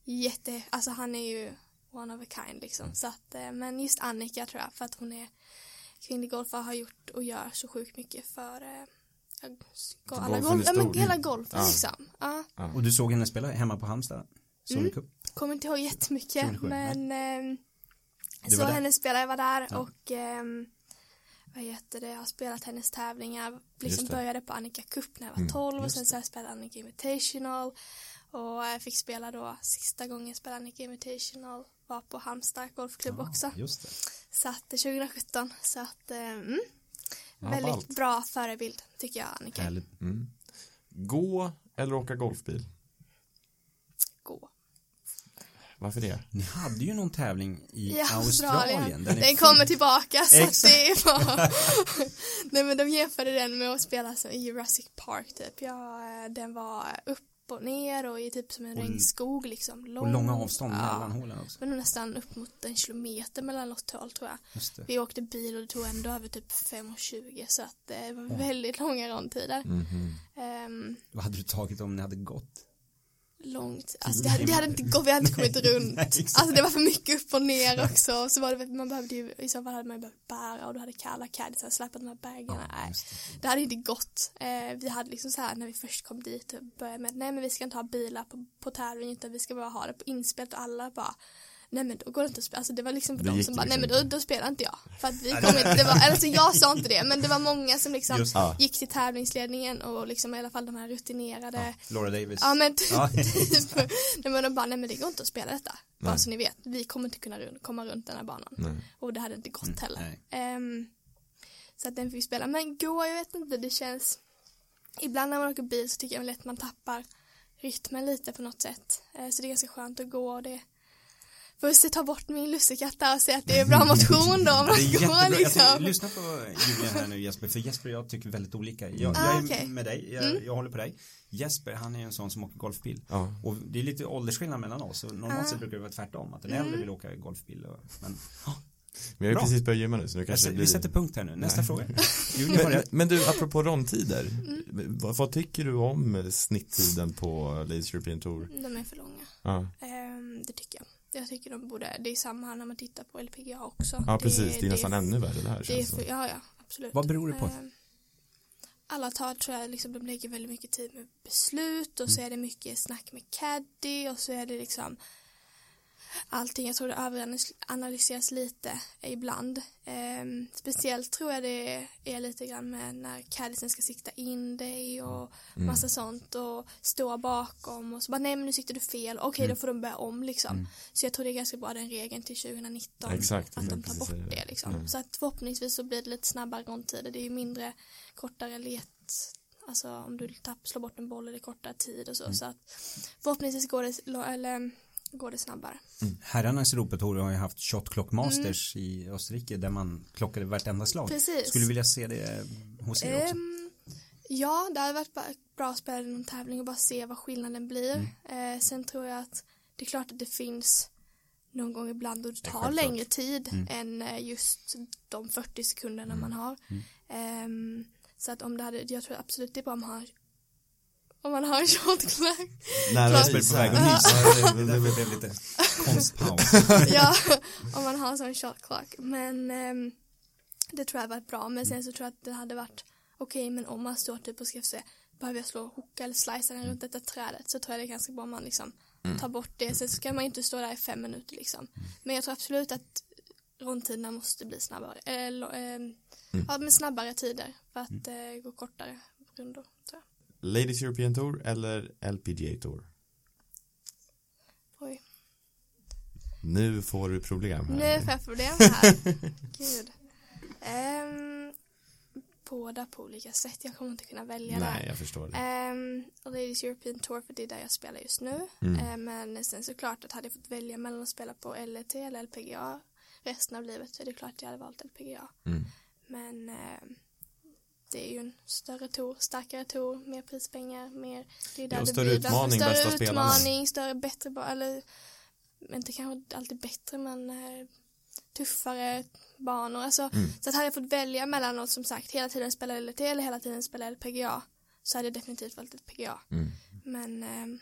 jätte, alltså han är ju one of a kind liksom. Så att, eh, men just Annika tror jag, för att hon är kvinnlig golfare har gjort och gör så sjukt mycket för eh, go- alla golf, ja, men hela golfen Ja. liksom. Ja, Och du såg henne spela hemma på Halmstad? Mm. Kommer inte ihåg jättemycket 27, men Du så var där? hennes spelare jag var där Ja. och ehm, vad heter det, jag har spelat hennes tävlingar, liksom började på Annika Cup när jag var Mm, 12 och just sen så har jag spelat Annika Invitational och jag fick spela då sista gången jag spelade Annika Invitational var på Halmstad golfklubb också Just det. så att eh, 2017 så att eh, mm, Ja, väldigt ballt. bra förebild tycker jag Annika. Mm. Gå eller åka golfbil? gå Varför det? Ni hade ju någon tävling i i Australien. Australien. Den fick- kommer tillbaka så att Exakt. det är bara... Nej men de jämförde den med att spela som i Jurassic Park typ. Ja, eh, den var upp och ner och i typ som en Och- regnskog liksom. Lång. Och långa avstånd ja. mellan hålen också. Men nästan upp mot en kilometer mellan något håll tror jag. Vi åkte bil och det tog ändå över typ 5.20 så att det var väldigt långa rondtider. Mhm. Ehm, Vad hade du tagit om ni hade gått? Långt, alltså det hade, det hade inte gått, vi hade inte kommit runt. Nej. Alltså det var för mycket upp och ner också. Så var det, man behövde ju, i så fall hade man ju behövt bära och då hade kalla caddisar släpat de här bagarna. Just det. det hade inte gått. Eh, vi hade liksom så här när vi först kom dit och började med nej men vi ska inte ha bilar på, på tävling utan vi ska bara ha det på inspelat och alla bara Nej men då går det inte att spela, alltså det var liksom för Det de gick som bara, nej liksom men då, då spelar inte jag. För att vi kom inte, det var, alltså jag sa inte det men det var många som liksom Just Ja. gick till tävlingsledningen och liksom i alla fall de här rutinerade Laura Davis. Ja men typ, nej, men de bara, nej men det går inte att spela detta. Bara Nej. så ni vet, vi kommer inte kunna run- komma runt den här banan. Nej. Och det hade inte gått heller. nej. Ehm, så att den fick vi spela. Men gå, jag vet inte, det känns Ibland när man åker bil så tycker jag väl att man tappar rytmen lite på något sätt. Eh, så det är ganska skönt att gå och det Först ta bort min lussekatt där och säga att det är bra motion då om Det är man jättebra. går Jag tycker, liksom. lyssna på Julian här nu Jesper, för Jesper och jag tycker väldigt olika. Jag, Ah, jag är okej. med dig, jag, Mm. jag håller på dig. Jesper, han är ju en sån som åker golfbil. Ja. Och det är lite åldersskillnad mellan oss. Och normalt Ah. sett brukar det vara tvärtom. Att den Mm. äldre vill åka golfbil. Och, men Vi har ju Bra. precis börjat gymma nu så nu jag, kanske vi blir... sätter punkt här nu. Nästa Nej. fråga. Har Men, men du, apropå rondtider. Mm. Vad, vad tycker du om snitttiden på Ladies European Tour? De är för långa. Ja, Ehm, det tycker jag. Jag tycker de borde, det är samma här när man tittar på LPGA också. ja precis. Det är nästan det, ännu värre det här det för, det Ja, ja, absolut. Vad beror det på? Ehm, alla tar, tror jag, liksom, de lägger väldigt mycket tid med beslut och så Mm. är det mycket snack med caddy och så är det liksom allting, jag tror det överanalyseras lite ibland. Ehm, speciellt tror jag det är lite grann med när caddisen ska sikta in dig och Mm. massa sånt och stå bakom och så bara nej men nu siktade du fel, okej Mm. då får de börja om liksom. Så jag tror det är ganska bra den regeln till 2019 Exakt, att de tar bort det. liksom. Mm. Så att förhoppningsvis så blir det lite snabbare rondtider, det är ju mindre kortare let Alltså om du tapp, slår bort en boll är det kortare tid och så. Så att förhoppningsvis går det, eller, går det snabbare. Herrarnas Europatour har ju haft Shot Clock Masters i Österrike där man klockade vartenda slag. Mm. Precis. Skulle du vilja se det hos er också? Ehm, ja, det hade varit bra att spela någon tävling och bara se vad skillnaden blir. Mm. Eh, sen tror jag att det är klart att det finns någon gång ibland då det tar självklart. längre tid Mm. än eh, just de 40 sekunderna man har. Ehm, så att om det hade, jag tror absolut det är bra om man har om man har en shot clock. Nära Klart. Jesper är på väg att nysa. det- blev lite konstpaus. ja, om man har en sån shot clock. Men ehm, det tror jag varit bra. Men sen så tror jag att det hade varit okej, men om man står typ och ska se behöver jag slå hooka eller slicea den runt detta trädet så tror jag det är ganska bra om man liksom tar bort det. Sen ska man inte stå där i fem minuter liksom. Men jag tror absolut att rondtiderna måste bli snabbare. Eh, lo, eh, mm. Ja, men snabbare tider för att mm. eh, gå kortare rundor. Ladies European Tour eller LPGA Tour? Oj. Nu får du problem här. Nu får jag problem här. Gud. Um, båda på olika sätt. Jag kommer inte kunna välja Nej, där. jag förstår det. Um, Ladies European Tour för det är där jag spelar just nu. Mm. Uh, men sen såklart att hade jag fått välja mellan att spela på LET eller LPGA resten av livet så är det klart att jag hade valt LPGA. Mm. Men uh, det är ju en större tour, starkare tour, mer prispengar, mer det är där ja, större utmaning, större bästa utmaning, spelarna. större, bättre, eller inte kanske alltid bättre men uh, tuffare banor. Alltså, mm. Så att hade jag fått välja mellan något som sagt hela tiden spela LT eller hela tiden spela LPGA så hade jag definitivt valt LPGA. Mm. Men eh,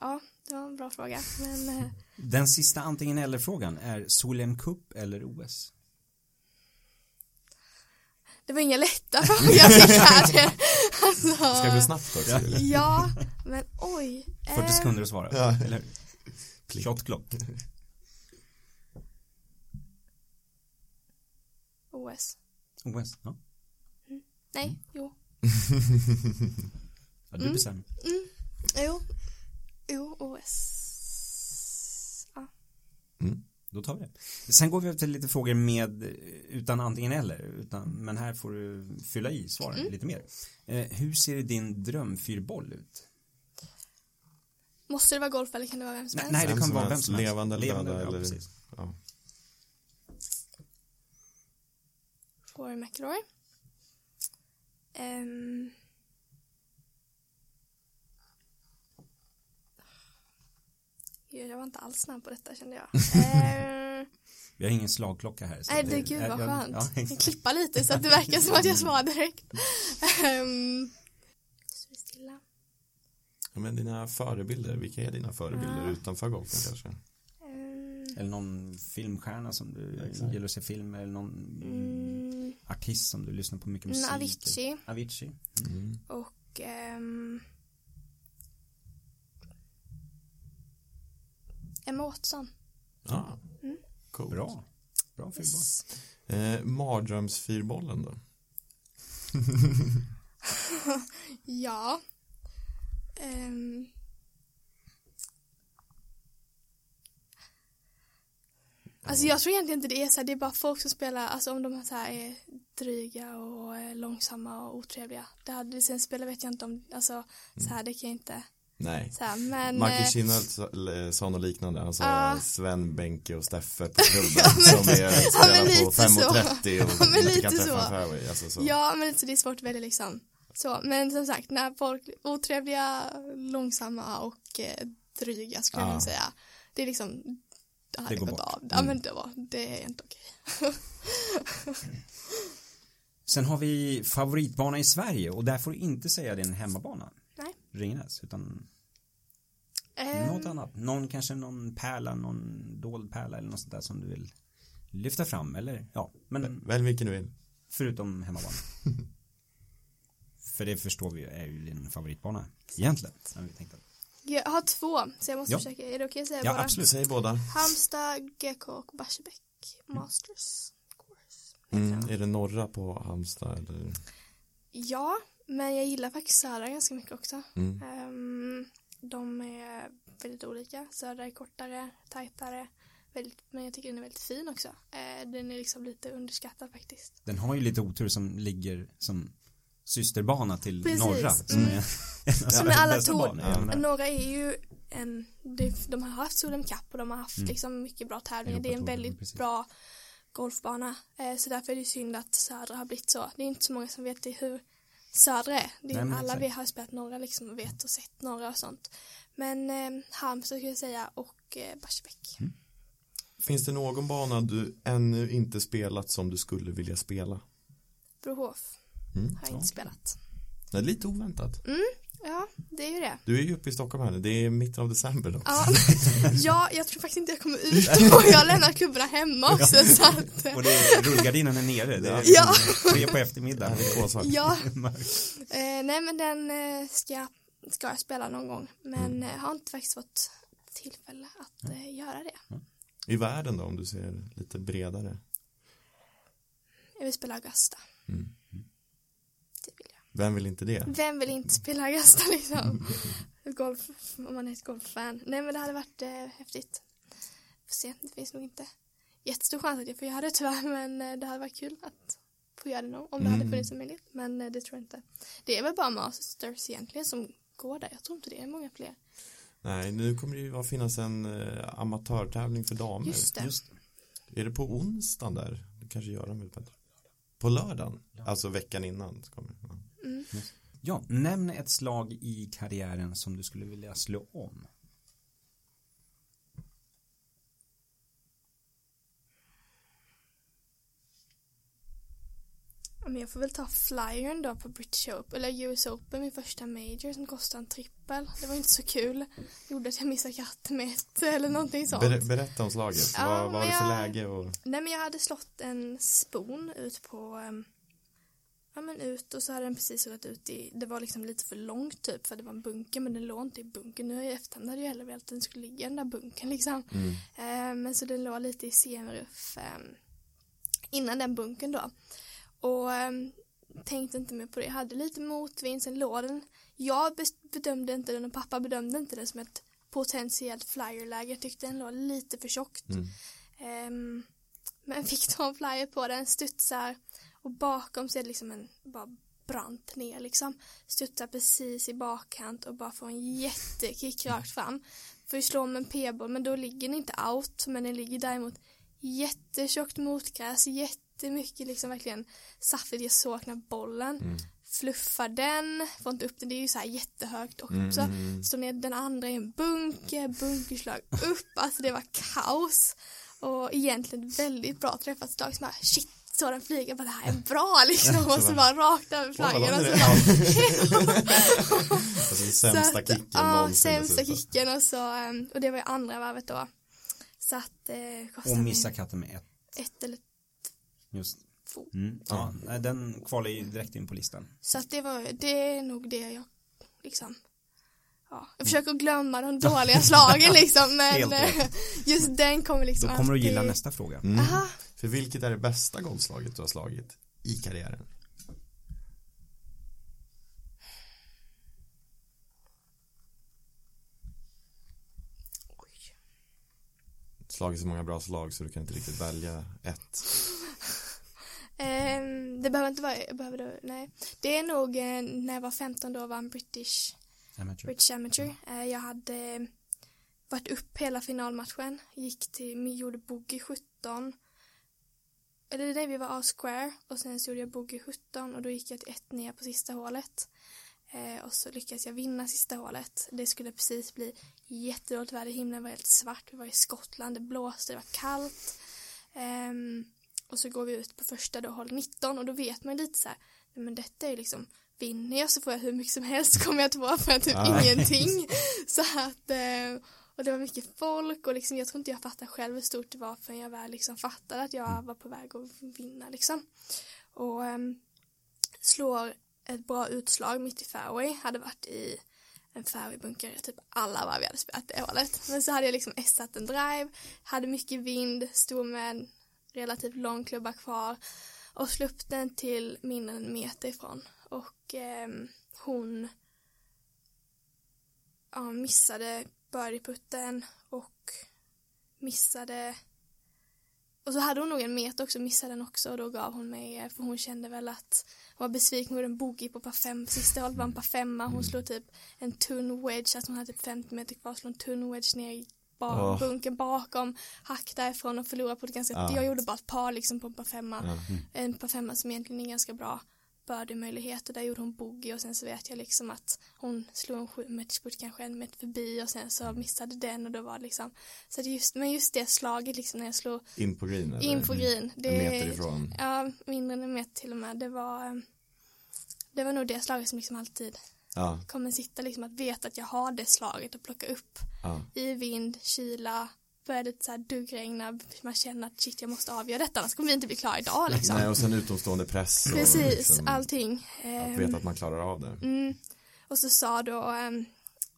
ja, det var en bra fråga. Men, eh, Den sista antingen eller frågan är Solheim Cup eller OS? Det var inga lätta frågor jag fick här. Alltså, Ska det bli snabbt också? Ja, men oj. 40 eh, sekunder att svara, ja. eller Shot clock. OS. OS, ja. Mm. Nej, mm. jo. ja, du mm. bestämmer. Mm. Jo. Jo, OS. Ja. Mm. Då tar vi det. Sen går vi över till lite frågor med utan antingen eller. Utan, men här får du fylla i svaren mm. lite mer. Eh, hur ser din drömfyrboll ut? Måste det vara golf eller kan det vara vem som helst? Nej, det kan vara vem som helst. Levande, levande eller, eller ja, Rory McIlroy. Um, jag var inte alls snabb på detta kände jag. uh, Vi har ingen slagklocka här. Nej, det, gud vad skönt. Jag, ja. jag klippa lite så att det verkar som att jag svarar direkt. Um, stilla. Ja, men dina förebilder, vilka är dina förebilder uh. utanför golfen kanske? Eller någon filmstjärna som du Exakt. gillar att se film eller någon mm. artist som du lyssnar på mycket musik. Mm, Avicii. Avicii. Mm. Och um, Emma Watson. Ja, mm. coolt. Bra. Bra fyrboll. Yes. Eh, mardrömsfyrbollen då? ja. Um, Alltså jag tror egentligen inte det är så här, det är bara folk som spelar, alltså om de så här är dryga och är långsamma och otrevliga. Det hade, sen spelar vet jag inte om, alltså så här det kan jag inte Nej, så här, men Marcus eh, Kinnelt sa något liknande, han sa uh, Sven, Benke och Steffe på klubben ja, men, som är, spelar ja, på 5.30 och, och ja, inte kan träffa en fairway alltså, så. Ja men lite så det är svårt att välja liksom så, men som sagt när folk otrevliga, långsamma och eh, dryga skulle uh. jag säga det är liksom det hade det gått bort. av. Ja, mm. men det var, det är inte okej. Sen har vi favoritbana i Sverige och där får du inte säga din hemmabana. Ringnäs, utan um, något annat. Någon kanske någon pärla, någon dold pärla eller något sånt där som du vill lyfta fram eller ja. Men Välj vilken du vill. Förutom hemmabana. För det förstår vi är ju din favoritbana egentligen. Vi tänkte. Jag har två, så jag måste ja. försöka. Är det okej okay att säga ja, bara? absolut, säg båda. Halmstad, GK och Barsebäck Masters Course. Mm, är det norra på Halmstad eller? Ja, men jag gillar faktiskt södra ganska mycket också. Mm. Um, de är väldigt olika. Södra är kortare, tajtare. Väldigt, men jag tycker den är väldigt fin också. Uh, den är liksom lite underskattad faktiskt. Den har ju lite otur som ligger som systerbana till Precis. norra. Som mm. är som är alla tog, ja, norra är ju en, de har haft Solheim Cup och de har haft mm. liksom mycket bra tävlingar. Det är en väldigt precis. bra golfbana. Eh, så därför är det synd att södra har blivit så. Det är inte så många som vet hur södra är. Det är Nej, alla vi har spelat norra liksom och vet och sett norra och sånt. Men eh, Halmstad skulle jag säga och eh, Barsebäck. Mm. Finns det någon bana du ännu inte spelat som du skulle vilja spela? Brohof. Mm. Har jag inte spelat. Det är lite oväntat. Mm, ja, det är ju det. Du är ju uppe i Stockholm här nu. Det är mitten av december då. Ja, ja jag tror faktiskt inte jag kommer ut och jag lämnar klubborna hemma också. Ja. Så att... Och det är, rullgardinen är nere. Det är ja. tre på eftermiddagen. Ja. eh, nej men den eh, ska, ska jag spela någon gång. Men mm. eh, har inte faktiskt fått tillfälle att eh, göra det. I världen då, om du ser lite bredare? Jag vill spela Augusta. Mm. Vem vill inte det? Vem vill inte spela Augusta liksom? golf, om man är ett golffan. Nej men det hade varit eh, häftigt. Får se, det finns nog inte jättestor chans att jag får göra det tyvärr men eh, det hade varit kul att få göra det någon, om det mm. hade funnits en möjlighet. Men eh, det tror jag inte. Det är väl bara Masters egentligen som går där. Jag tror inte det är många fler. Nej, nu kommer det ju finnas en uh, amatörtävling för damer. Just det. Just Är det på onsdagen där? Det kanske gör de bättre. På lördagen? Alltså veckan innan. Kommer, ja. Mm. ja, nämn ett slag i karriären som du skulle vilja slå om. Men jag får väl ta flyern då på British Open, eller US Open, min första major som kostade en trippel. Det var inte så kul. Gjorde att jag missade katten med ett eller någonting sånt. Ber berätta om slaget. Ja, vad, vad var det för jag, läge? Och... Nej men jag hade slått en spon ut på um, Ja men ut och så hade den precis gått ut i, det var liksom lite för långt typ för det var en bunker men den låg inte i bunkern. Nu i efterhand hade jag hellre velat att den skulle ligga i den där bunkern liksom. Mm. Uh, men så den låg lite i semiruff um, innan den bunkern då. Och um, tänkte inte mer på det. Jag hade lite motvind, sen låg den. Jag bedömde inte den och pappa bedömde inte den som ett potentiellt flyerläge. Jag tyckte den låg lite för tjockt. Mm. Um, men fick ta en flyer på den, studsar och bakom så är det liksom en bara brant ner liksom. Studsar precis i bakkant och bara får en jättekick rakt fram. Får ju slå med en p-boll men då ligger den inte out men den ligger däremot jättetjockt motgräs, jätte jättemycket liksom verkligen saftigt. Jag knappt bollen. Mm. Fluffar den, får inte upp den, det är ju så här jättehögt också. Mm. mm, mm. Står ner den andra i en bunker, bunkerslag upp, alltså det var kaos. Och egentligen väldigt bra träffat slag som bara shit så den flyger, bara det här är bra liksom. Och så bara rakt över flaggen och så bara alltså sämsta kicken Ja, sämsta kicken och så ehm, och det var ju andra varvet då. Så att eh, Och missa katten med ett. ett eller Just. mm. Ja, den kvalar ju direkt in på listan. Så att det var, det är nog det jag liksom Ja, jag försöker glömma de dåliga slagen liksom men just den kommer liksom Då kommer alltid... du gilla nästa fråga. Mm. För vilket är det bästa golfslaget du har slagit i karriären? Oj. Slagit så många bra slag så du kan inte riktigt välja ett. Um, det behöver inte vara, behöver det, nej. Det är nog uh, när jag var 15 då var en British Amateur. British Amateur. Uh, jag hade varit upp hela finalmatchen, gick till, gjorde bogey 17 eller nej, vi var av square och sen så gjorde jag bogey 17 och då gick jag till ett ner på sista hålet. Eh, och så lyckades jag vinna sista hålet. Det skulle precis bli jättedåligt väder, himlen var helt svart, vi var i Skottland, det blåste, det var kallt. Um, och så går vi ut på första då, håll 19 och då vet man lite så här, men detta är liksom, vinner jag så får jag hur mycket som helst kommer jag tvåa för typ ah. ingenting. Så att, eh, och det var mycket folk och liksom, jag tror inte jag fattade själv hur stort det var förrän jag väl liksom fattade att jag var på väg att vinna liksom. Och um, slår ett bra utslag mitt i fairway, hade varit i en fairwaybunker typ alla varv vi hade spelat det hålet. Men så hade jag liksom essat en drive, hade mycket vind, stod med relativt lång klubba kvar och slog upp den till mindre än en meter ifrån och eh, hon ja, missade birdieputten och missade och så hade hon nog en meter också, missade den också och då gav hon mig, för hon kände väl att hon var besviken, hon gjorde en bogey på par fem, sista hållet var en par femma, hon slog typ en tunn wedge, alltså hon hade typ 50 meter kvar, slog en tunn wedge ner i ba oh. bunken bakom, hack därifrån och förlora på ett ganska, ah. jag gjorde bara ett par liksom på en par femma, mm. en par femma som egentligen är ganska bra birdie-möjlighet och där gjorde hon boogie och sen så vet jag liksom att hon slog en sju matchput kanske en meter förbi och sen så missade den och då var liksom så det just, men just det slaget liksom när jag slog in på green eller? in på green det, en meter ifrån ja mindre än en meter till och med det var det var nog det slaget som liksom alltid ja. kommer sitta liksom att veta att jag har det slaget och plocka upp ja. i vind, kyla börjar det så här duggregna, man känner att shit jag måste avgöra detta annars kommer vi inte bli klara idag liksom. Nej och sen utomstående press och Precis, liksom, allting. Att veta att man klarar av det. Mm. Och så sa då um,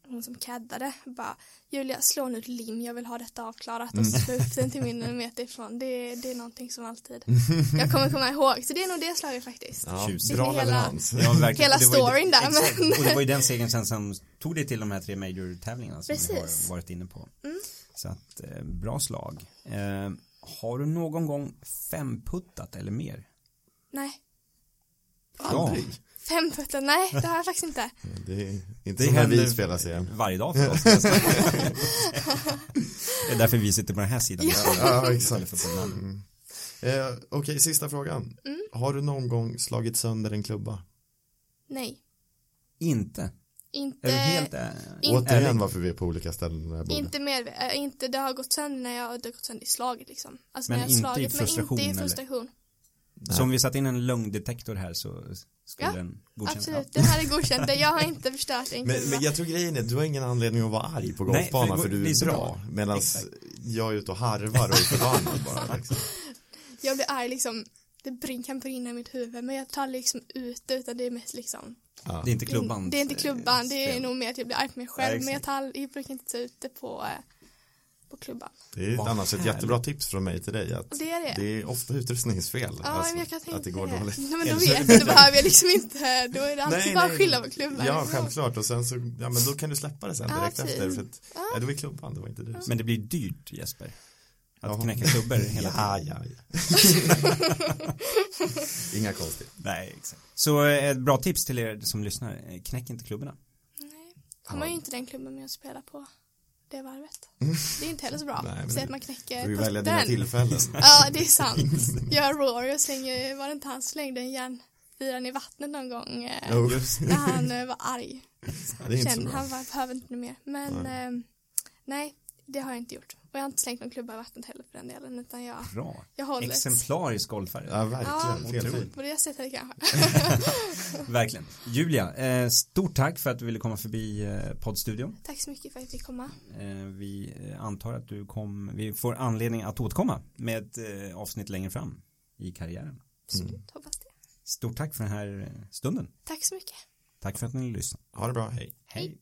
hon som caddade bara Julia slå nu ett lim, jag vill ha detta avklarat och slå upp den till min meter ifrån. Det, det är någonting som alltid jag kommer komma ihåg. Så det är nog det slaget faktiskt. Ja, Tjus. bra Hela- leverans. Ja, verkligen. Hela det storyn där, exakt. men- Och det var ju den segern sen som tog dig till de här tre major-tävlingarna som vi Precis. har varit inne på. Mm. Så att, eh, bra slag. Eh, har du någon gång femputtat eller mer? Nej, Aldrig. femputten, nej det har jag faktiskt inte. Det är inte Det händer- vi spelar serien. Varje dag för oss. det är därför vi sitter på den här sidan. Ja, exakt. Den andra. Mm. Eh, Okej, sista frågan. Mm. Har du någon gång slagit sönder en klubba? Nej, Inte. Inte, Är helt äh, Inte- Återigen varför vi är på olika ställen inte med, äh, inte det har gått sönder när jag, det har gått sönder i slaget liksom. Alltså Men när jag inte har i slagit, frustration, men inte i eller? frustration. Så om vi satt in en lögndetektor här så skulle Ja, den godkänna? Absolut, det här är godkänt. Jag har inte förstört en Men, men jag tror grejen är, du har ingen anledning att vara arg på Nej, golfbanan för för, du är är bra. bra. Medan jag är ute och harvar och är förbannad bara. Liksom. Jag blir arg liksom, det kan brinna i mitt huvud men jag tar liksom ut det utan det är mest liksom Ja. Det är inte klubban. Det är inte klubban, det är spel. nog mer att jag blir arg på mig själv Ja, men jag, tar, jag brukar inte ta ut det på, eh, på klubban. Det är Vad annars ett härligt. jättebra tips från mig till dig. Att det är det. det är ofta utrustningsfel. Ja, alltså, men jag kan tänka att det går det. dåligt. Nej, men då vet jag, då behöver jag liksom inte, då är det alltid Nej, bara nej. att skylla på klubban. Ja, självklart. Och sen så, ja men då kan du släppa det sen direkt precis. efter. För att, Ja. ja, det var klubban, det var inte du. Men det blir dyrt Jesper. Att Ja. knäcka klubbor hela tiden. Ja, ja, ja. Inga konstigt. Nej, exakt. Så eh, ett bra tips till er som lyssnar, eh, knäck inte klubborna. Nej, har man ju inte den klubban med att spela på det varvet. Det är inte heller så bra. Nej, men Säg det- att man knäcker Du välja dina tillfällen. Ja, det är sant. Jag Rory och slänger, var det inte han slängde en järnfyran i vattnet någon gång? eh, Jo, När han eh, var arg. ja, det är inte så Kände, bra. han var, behöver inte mer. Men nej. nej, det har jag inte gjort. Och jag har inte slängt någon klubba i vattnet heller för den delen. Utan jag, Bra. jag håller ett- Exemplarisk golfare. Ja, verkligen. Ja. På det sättet kanske. Verkligen. Julia, eh, stort tack för att du ville komma förbi eh, poddstudion. Tack så mycket för att jag fick komma. Eh, vi antar att du kom, vi får anledning att återkomma med ett avsnitt längre fram i karriären. Absolut, hoppas det. Stort tack för den här stunden. Tack så mycket. Tack för att ni lyssnade. Ha det bra, hej. Hej.